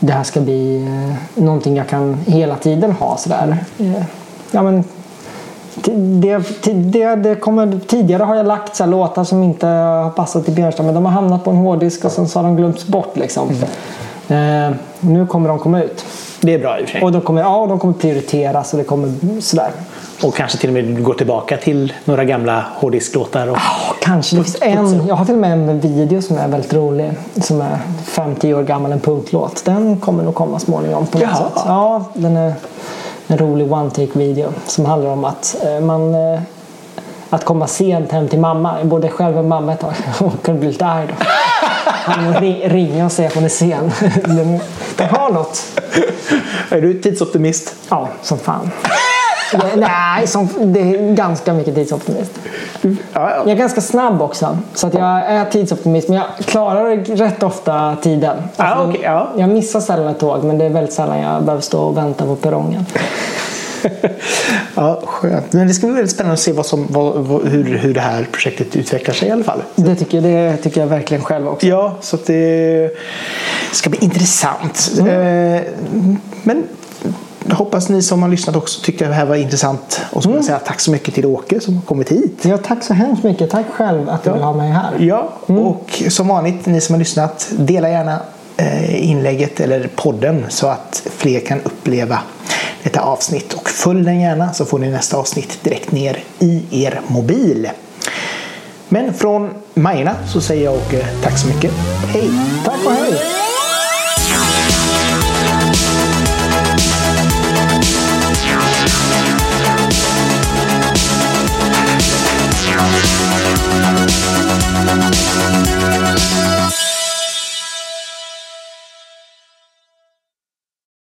det här ska bli eh, någonting jag kan hela tiden ha sådär. Eh, ja, men, det, det, det kommer, tidigare har jag lagt så låtar som inte har passat i Björnstad men de har hamnat på en hårddisk och sen så har de glömts bort. Liksom. Eh, nu kommer de komma ut. Det är bra i och för sig. Och de kommer, ja, de kommer prioriteras och det kommer sådär. Och kanske till och med gå tillbaka till några gamla hårddisklåtar. Och... Ja, kanske. Det finns en, jag har till och med en video som är väldigt rolig. Som är 5-10 år gammal, en punklåt. Den kommer nog komma småningom på något Jaha. sätt. Ja, den är en rolig one-take video som handlar om att eh, man eh, att komma sent hem till mamma. Jag bodde själv med mamma ett tag och kunde bli lite arg då. Han ri- ringa och säga att hon är sen. Den har något. Är du tidsoptimist? Ja, som fan. Ja, Nej, som, det är ganska mycket tidsoptimist. Ja, ja. Jag är ganska snabb också. Så att jag är tidsoptimist. Men jag klarar rätt ofta tiden. Ah, okej, ja. Jag missar sällan ett tåg men det är väldigt sällan jag behöver stå och vänta på perrongen. Ja, skönt. Men det ska bli väldigt spännande att se vad som, vad, hur, hur det här projektet utvecklar sig i alla fall. Det tycker, det tycker jag verkligen själv också. Ja, så det ska bli intressant. Eh, Men jag hoppas ni som har lyssnat också tyckte det här var intressant. Och så vill jag säga tack så mycket till Åke som har kommit hit. Ja, tack så hemskt mycket. Tack själv att du vill ha mig här. Ja, och som vanligt, ni som har lyssnat, dela gärna eh, inlägget eller podden så att fler kan uppleva detta avsnitt. Och följ den gärna så får ni nästa avsnitt direkt ner i er mobil. Men från Majorna så säger jag och tack så mycket. Hej! Tack och hej!